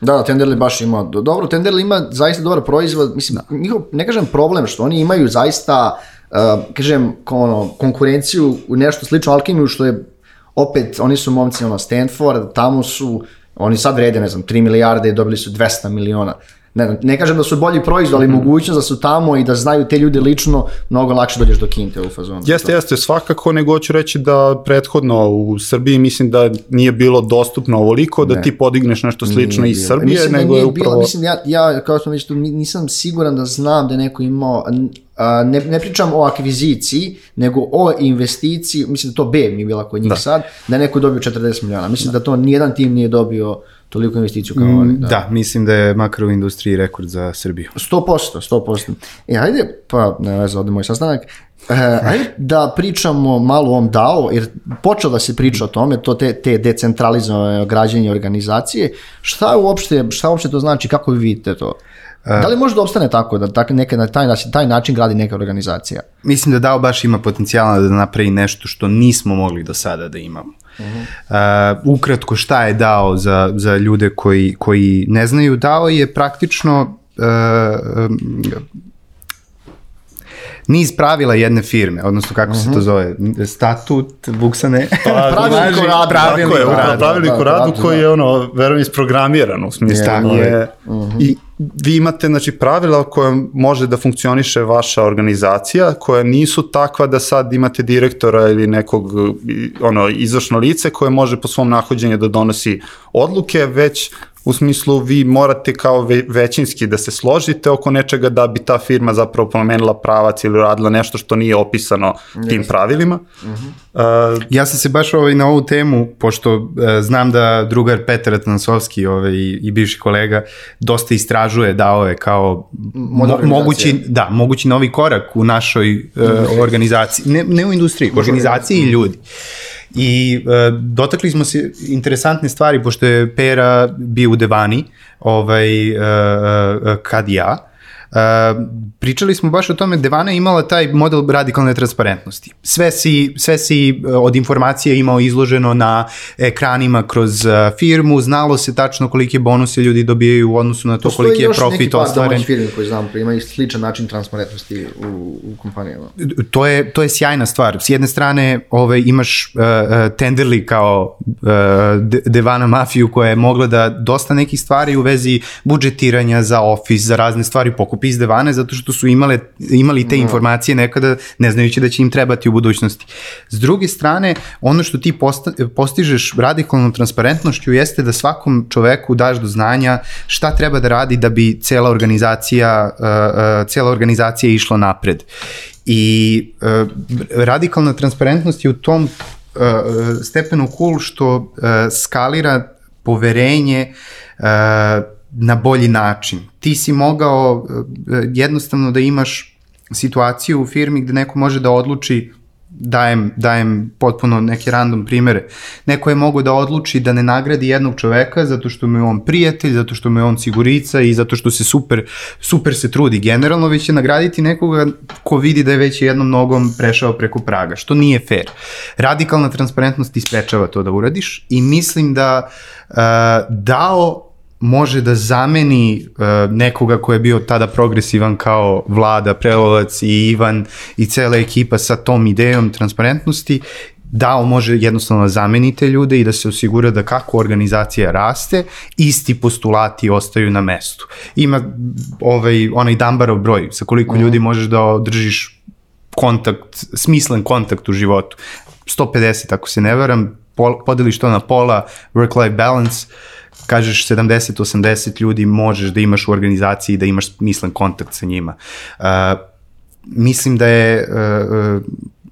Da, da, Tenderly baš ima, dobro, Tenderly ima zaista dobar proizvod, mislim, da. njihov, ne kažem problem, što oni imaju zaista, uh, kažem, ono, konkurenciju u nešto slično Alkimiju, što je, opet, oni su momci, ono, Stanford, tamo su, oni sad vrede, ne znam, 3 milijarde i dobili su 200 miliona ne, ne kažem da su bolji proizvod, ali mm -hmm. mogućnost da su tamo i da znaju te ljude lično, mnogo lakše dođeš do kinte u fazonu. Jeste, jeste, svakako, nego hoću reći da prethodno u Srbiji mislim da nije bilo dostupno ovoliko da ne. ti podigneš nešto slično iz Srbije, mislim da nego da je upravo... Bilo, mislim, ja, ja kao sam već tu, nisam siguran da znam da je neko imao ne, ne pričam o akviziciji, nego o investiciji, mislim da to B mi je bila kod njih da. sad, da je neko dobio 40 miliona. Mislim da, da to nijedan tim nije dobio toliko investiciju kao oni. Da. da, mislim da je makar u industriji rekord za Srbiju. 100%, 100%. E, hajde, pa ne veze, ovde moj sastanak, e, ajde da pričamo malo o ovom DAO, jer počeo da se priča o tome, to te, te decentralizovane građenje organizacije, šta uopšte, šta uopšte to znači, kako vi vidite to? Da li može da obstane tako, da tak, neke, na taj, taj način gradi neka organizacija? Mislim da DAO baš ima potencijala da napravi nešto što nismo mogli do sada da imamo. Uh -huh. uh, ukratko šta je DAO za, za ljude koji, koji ne znaju, DAO je praktično uh, um, niz pravila jedne firme, odnosno kako uh -huh. se to mhm. zove, statut, buksane, pa, *laughs* pravilnik o radu, pravilnik o radu, pravilnik o radu koji je ono, verujem, isprogramiran u smislu. Tako je. Uh -huh. I vi imate znači, pravila koja može da funkcioniše vaša organizacija, koja nisu takva da sad imate direktora ili nekog ono, izvršno lice koje može po svom nahođenju da donosi odluke, već u smislu vi morate kao ve, većinski da se složite oko nečega da bi ta firma zapravo promenila pravac ili radila nešto što nije opisano yes. tim pravilima. Uh -huh. uh, ja sam se baš ovaj, na ovu temu, pošto uh, znam da drugar Petar Atansovski ovaj, i, i bivši kolega dosta istražuje dao je kao mo, mogući, da, mogući novi korak u našoj uh, organizaciji, ne, ne u industriji, u organizaciji i ljudi. I e, dotakli smo se interesantne stvari, pošto je Pera bio u Devani, ovaj, e, e, kad ja, pričali smo baš o tome, Devana je imala taj model radikalne transparentnosti. Sve si, sve si od informacije imao izloženo na ekranima kroz firmu, znalo se tačno kolike bonuse ljudi dobijaju u odnosu na to Postoji koliki je još profit neki par ostvaren. domaćih firmi koji znam, koji imaju sličan način transparentnosti u, u kompanijama. to je, to je sjajna stvar. S jedne strane ovaj, imaš uh, Tenderly kao uh, De- Devana mafiju koja je mogla da dosta nekih stvari u vezi budžetiranja za ofis, za razne stvari pokupi iz Devane zato što su imale, imali te informacije nekada ne znajući da će im trebati u budućnosti. S druge strane, ono što ti posta, postižeš radikalnom transparentnošću jeste da svakom čoveku daš do znanja šta treba da radi da bi cela organizacija, uh, uh, cela organizacija išla napred. I uh, radikalna transparentnost je u tom uh, stepenu cool što uh, skalira poverenje uh, na bolji način. Ti si mogao uh, jednostavno da imaš situaciju u firmi gde neko može da odluči dajem, dajem potpuno neke random primere. Neko je mogo da odluči da ne nagradi jednog čoveka zato što mu je on prijatelj, zato što mu je on sigurica i zato što se super, super se trudi generalno, već će nagraditi nekoga ko vidi da je već jednom nogom prešao preko praga, što nije fair. Radikalna transparentnost ti sprečava to da uradiš i mislim da uh, dao može da zameni uh, nekoga ko je bio tada progresivan kao Vlada, Prelolac i Ivan i cela ekipa sa tom idejom transparentnosti, DAO može jednostavno da zameni te ljude i da se osigura da kako organizacija raste, isti postulati ostaju na mestu. Ima ovaj, onaj Dambarov broj, sa koliko mm. ljudi možeš da održiš kontakt, smislen kontakt u životu. 150, ako se ne varam, podeliš to na pola, work-life balance, kažeš 70-80 ljudi možeš da imaš u organizaciji da imaš smislen kontakt sa njima. Uh, mislim da je uh,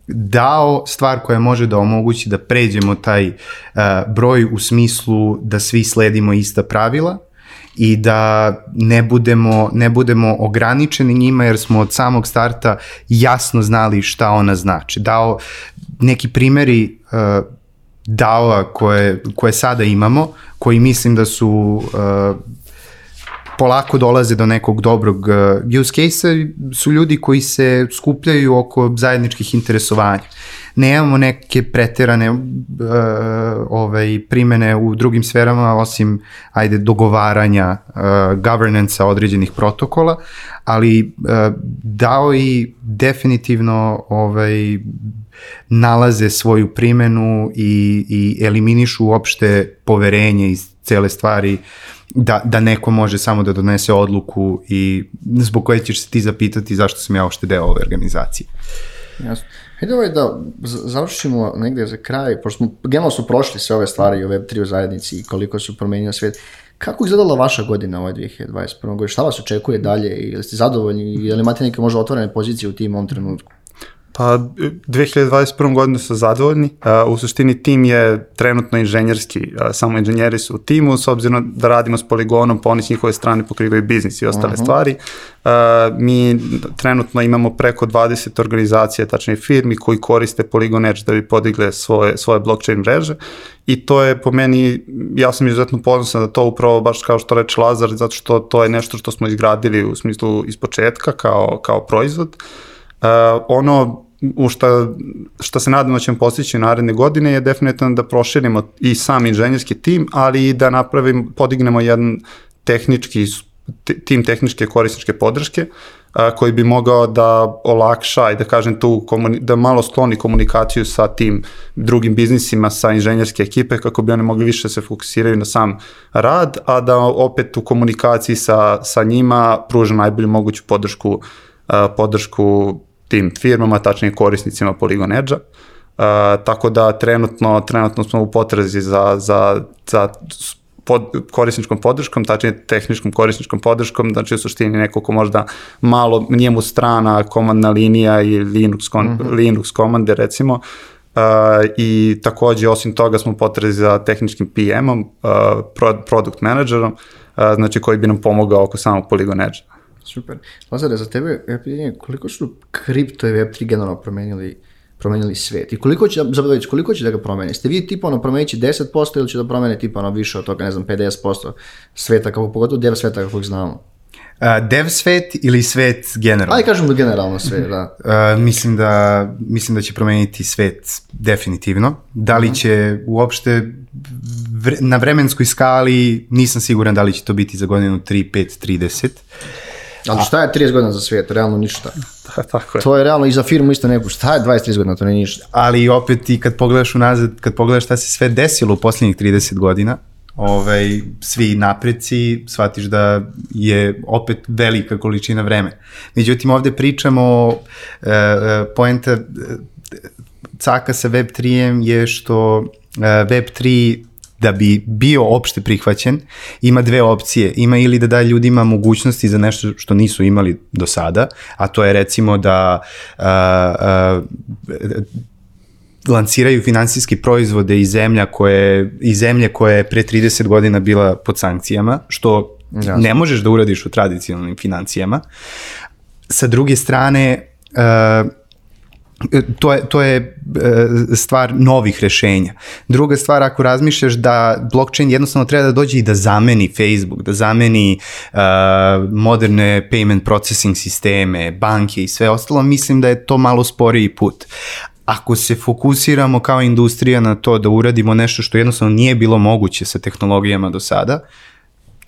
dao stvar koja može da omogući da pređemo taj uh, broj u smislu da svi sledimo ista pravila i da ne budemo, ne budemo ograničeni njima jer smo od samog starta jasno znali šta ona znači. Dao neki primeri uh, DAO-a koje, koje sada imamo, koji mislim da su uh, polako dolaze do nekog dobrog uh, use case-a, su ljudi koji se skupljaju oko zajedničkih interesovanja. Nemamo neke preterane uh, ovaj, primene u drugim sferama, osim ajde, dogovaranja uh, governance određenih protokola, ali uh, DAO i definitivno ovaj, nalaze svoju primenu i, i eliminišu uopšte poverenje iz cele stvari da, da neko može samo da donese odluku i zbog koje ćeš se ti zapitati zašto sam ja uopšte deo ove organizacije. Jasno. Hajde ovaj da završimo negde za kraj, pošto smo, generalno su prošli sve ove stvari o Web3 u zajednici i koliko su promenio svijet. Kako izgledala vaša godina ovaj 2021. godine? Šta vas očekuje dalje? Ili ste zadovoljni? Ili imate neke možda otvorene pozicije u tim ovom trenutku? Pa 2021. godinu su zadovoljni. Uh, u suštini tim je trenutno inženjerski, uh, samo inženjeri su u timu, s obzirom da radimo s poligonom, pa oni s njihove strane pokrivaju biznis i ostale uh -huh. stvari. Uh, mi trenutno imamo preko 20 organizacija, tačnije firmi, koji koriste Polygon Edge da bi podigle svoje, svoje blockchain mreže i to je po meni, ja sam izuzetno ponosan da to upravo baš kao što reče Lazar, zato što to je nešto što smo izgradili u smislu iz početka kao, kao proizvod. Uh, ono u šta, šta se nadamo da ćemo postići u naredne godine je definitivno da proširimo i sam inženjerski tim, ali i da napravimo, podignemo jedan tehnički tim tehničke korisničke podrške a, koji bi mogao da olakša i da kažem tu da malo skloni komunikaciju sa tim drugim biznisima sa inženjerske ekipe kako bi oni mogli više da se fokusiraju na sam rad, a da opet u komunikaciji sa, sa njima pruža najbolju moguću podršku podršku tim firmama, tačnije korisnicima Polygon Edge-a. Uh, tako da trenutno, trenutno smo u potrazi za, za, za pod, korisničkom podrškom, tačnije tehničkom korisničkom podrškom, znači u suštini neko ko možda malo njemu strana komandna linija i Linux, kon, mm -hmm. Linux komande recimo, uh, i takođe osim toga smo potrazi za tehničkim PM-om, uh, product managerom, uh, znači koji bi nam pomogao oko samog Polygon Edge-a. Super. Lazare, za tebe je pitanje koliko su kripto i Web3 generalno promenili promenili svet. I koliko će, zapravo koliko će da ga promeni? Ste vi tipa ono promenići 10% ili će da promene tipa ono više od toga, ne znam, 50% sveta, kako pogotovo djel sveta kako znamo? Uh, dev svet ili svet generalno? Ajde kažemo generalno sve, da. Uh, mislim, da, mislim da će promeniti svet definitivno. Da li će uopšte vre, na vremenskoj skali nisam siguran da li će to biti za godinu 3, 5, 30. Ali šta je 30 godina za svijet? Realno ništa. *laughs* Da, tako je. To je realno i za firmu isto neku. Šta je 20-30 godina? To nije ništa. Ali opet i kad pogledaš unazad, kad pogledaš šta se sve desilo u posljednjih 30 godina, ovaj, svi napreci, shvatiš da je opet velika količina vremena. Međutim, ovde pričamo, e, e, poenta e, caka sa Web3-em je što e, Web3 da bi bio opšte prihvaćen, ima dve opcije. Ima ili da da ljudima mogućnosti za nešto što nisu imali do sada, a to je recimo da uh, uh, lanciraju finansijski proizvode iz zemlja koje, iz zemlje koja je pre 30 godina bila pod sankcijama, što Jasne. ne možeš da uradiš u tradicionalnim financijama. Sa druge strane, uh, to je, to je stvar novih rešenja. Druga stvar, ako razmišljaš da blockchain jednostavno treba da dođe i da zameni Facebook, da zameni uh, moderne payment processing sisteme, banke i sve ostalo, mislim da je to malo sporiji put ako se fokusiramo kao industrija na to da uradimo nešto što jednostavno nije bilo moguće sa tehnologijama do sada,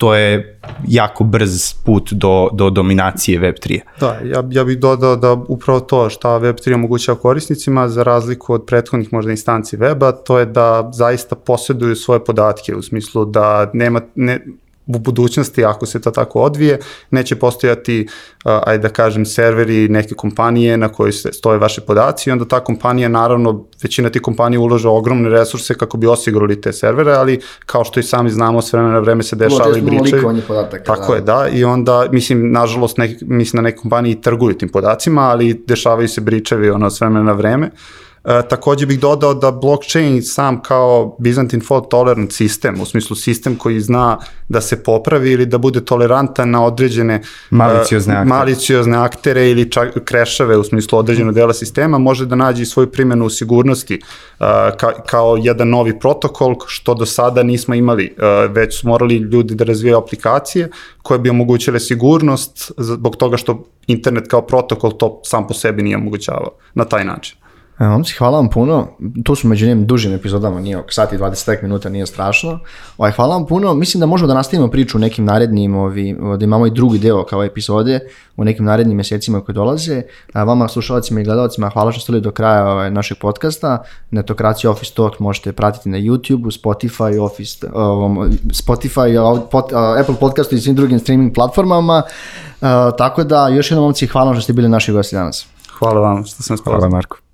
to je jako brz put do, do dominacije Web3. Da, ja, ja bih dodao da upravo to šta Web3 omogućava korisnicima za razliku od prethodnih možda instanci weba, to je da zaista posjeduju svoje podatke u smislu da nema, ne, u budućnosti, ako se to tako odvije, neće postojati, ajde da kažem, serveri neke kompanije na koji se stoje vaše podaci i onda ta kompanija, naravno, većina tih kompanija ulaže ogromne resurse kako bi osigurali te servere, ali kao što i sami znamo, s vremena na vreme se dešavaju bričevi. Tako da. je, da, i onda, mislim, nažalost, nek, mislim na neke kompanije trguju tim podacima, ali dešavaju se bričevi ono, s vremena na vreme. Uh, E, takođe bih dodao da blockchain sam kao Byzantine fault tolerant sistem, u smislu sistem koji zna da se popravi ili da bude tolerantan na određene e, maliciozne aktere, maliciozne aktere ili čak krešave u smislu određenog dela sistema, može da nađe svoju primjenu u sigurnosti uh, ka, kao jedan novi protokol što do sada nismo imali, uh, već su morali ljudi da razvijaju aplikacije koje bi omogućile sigurnost zbog toga što internet kao protokol to sam po sebi nije omogućavao na taj način. Momci, hvala vam puno. Tu smo među njim dužim epizodama, nije oko sati 20 minuta, nije strašno. Ovaj, hvala vam puno. Mislim da možemo da nastavimo priču u nekim narednim, ovi, da imamo i drugi deo kao epizode u nekim narednim mesecima koji dolaze. A vama, slušalcima i gledalcima, hvala što ste do kraja ovaj, našeg podcasta. Netokracija Office Talk možete pratiti na YouTube, Spotify, Office, um, Spotify, uh, Apple Podcastu i svim drugim streaming platformama. Uh, tako da, još jednom momci, hvala što ste bili naši gosti danas. Hvala vam što sam spavao. Hvala Marko.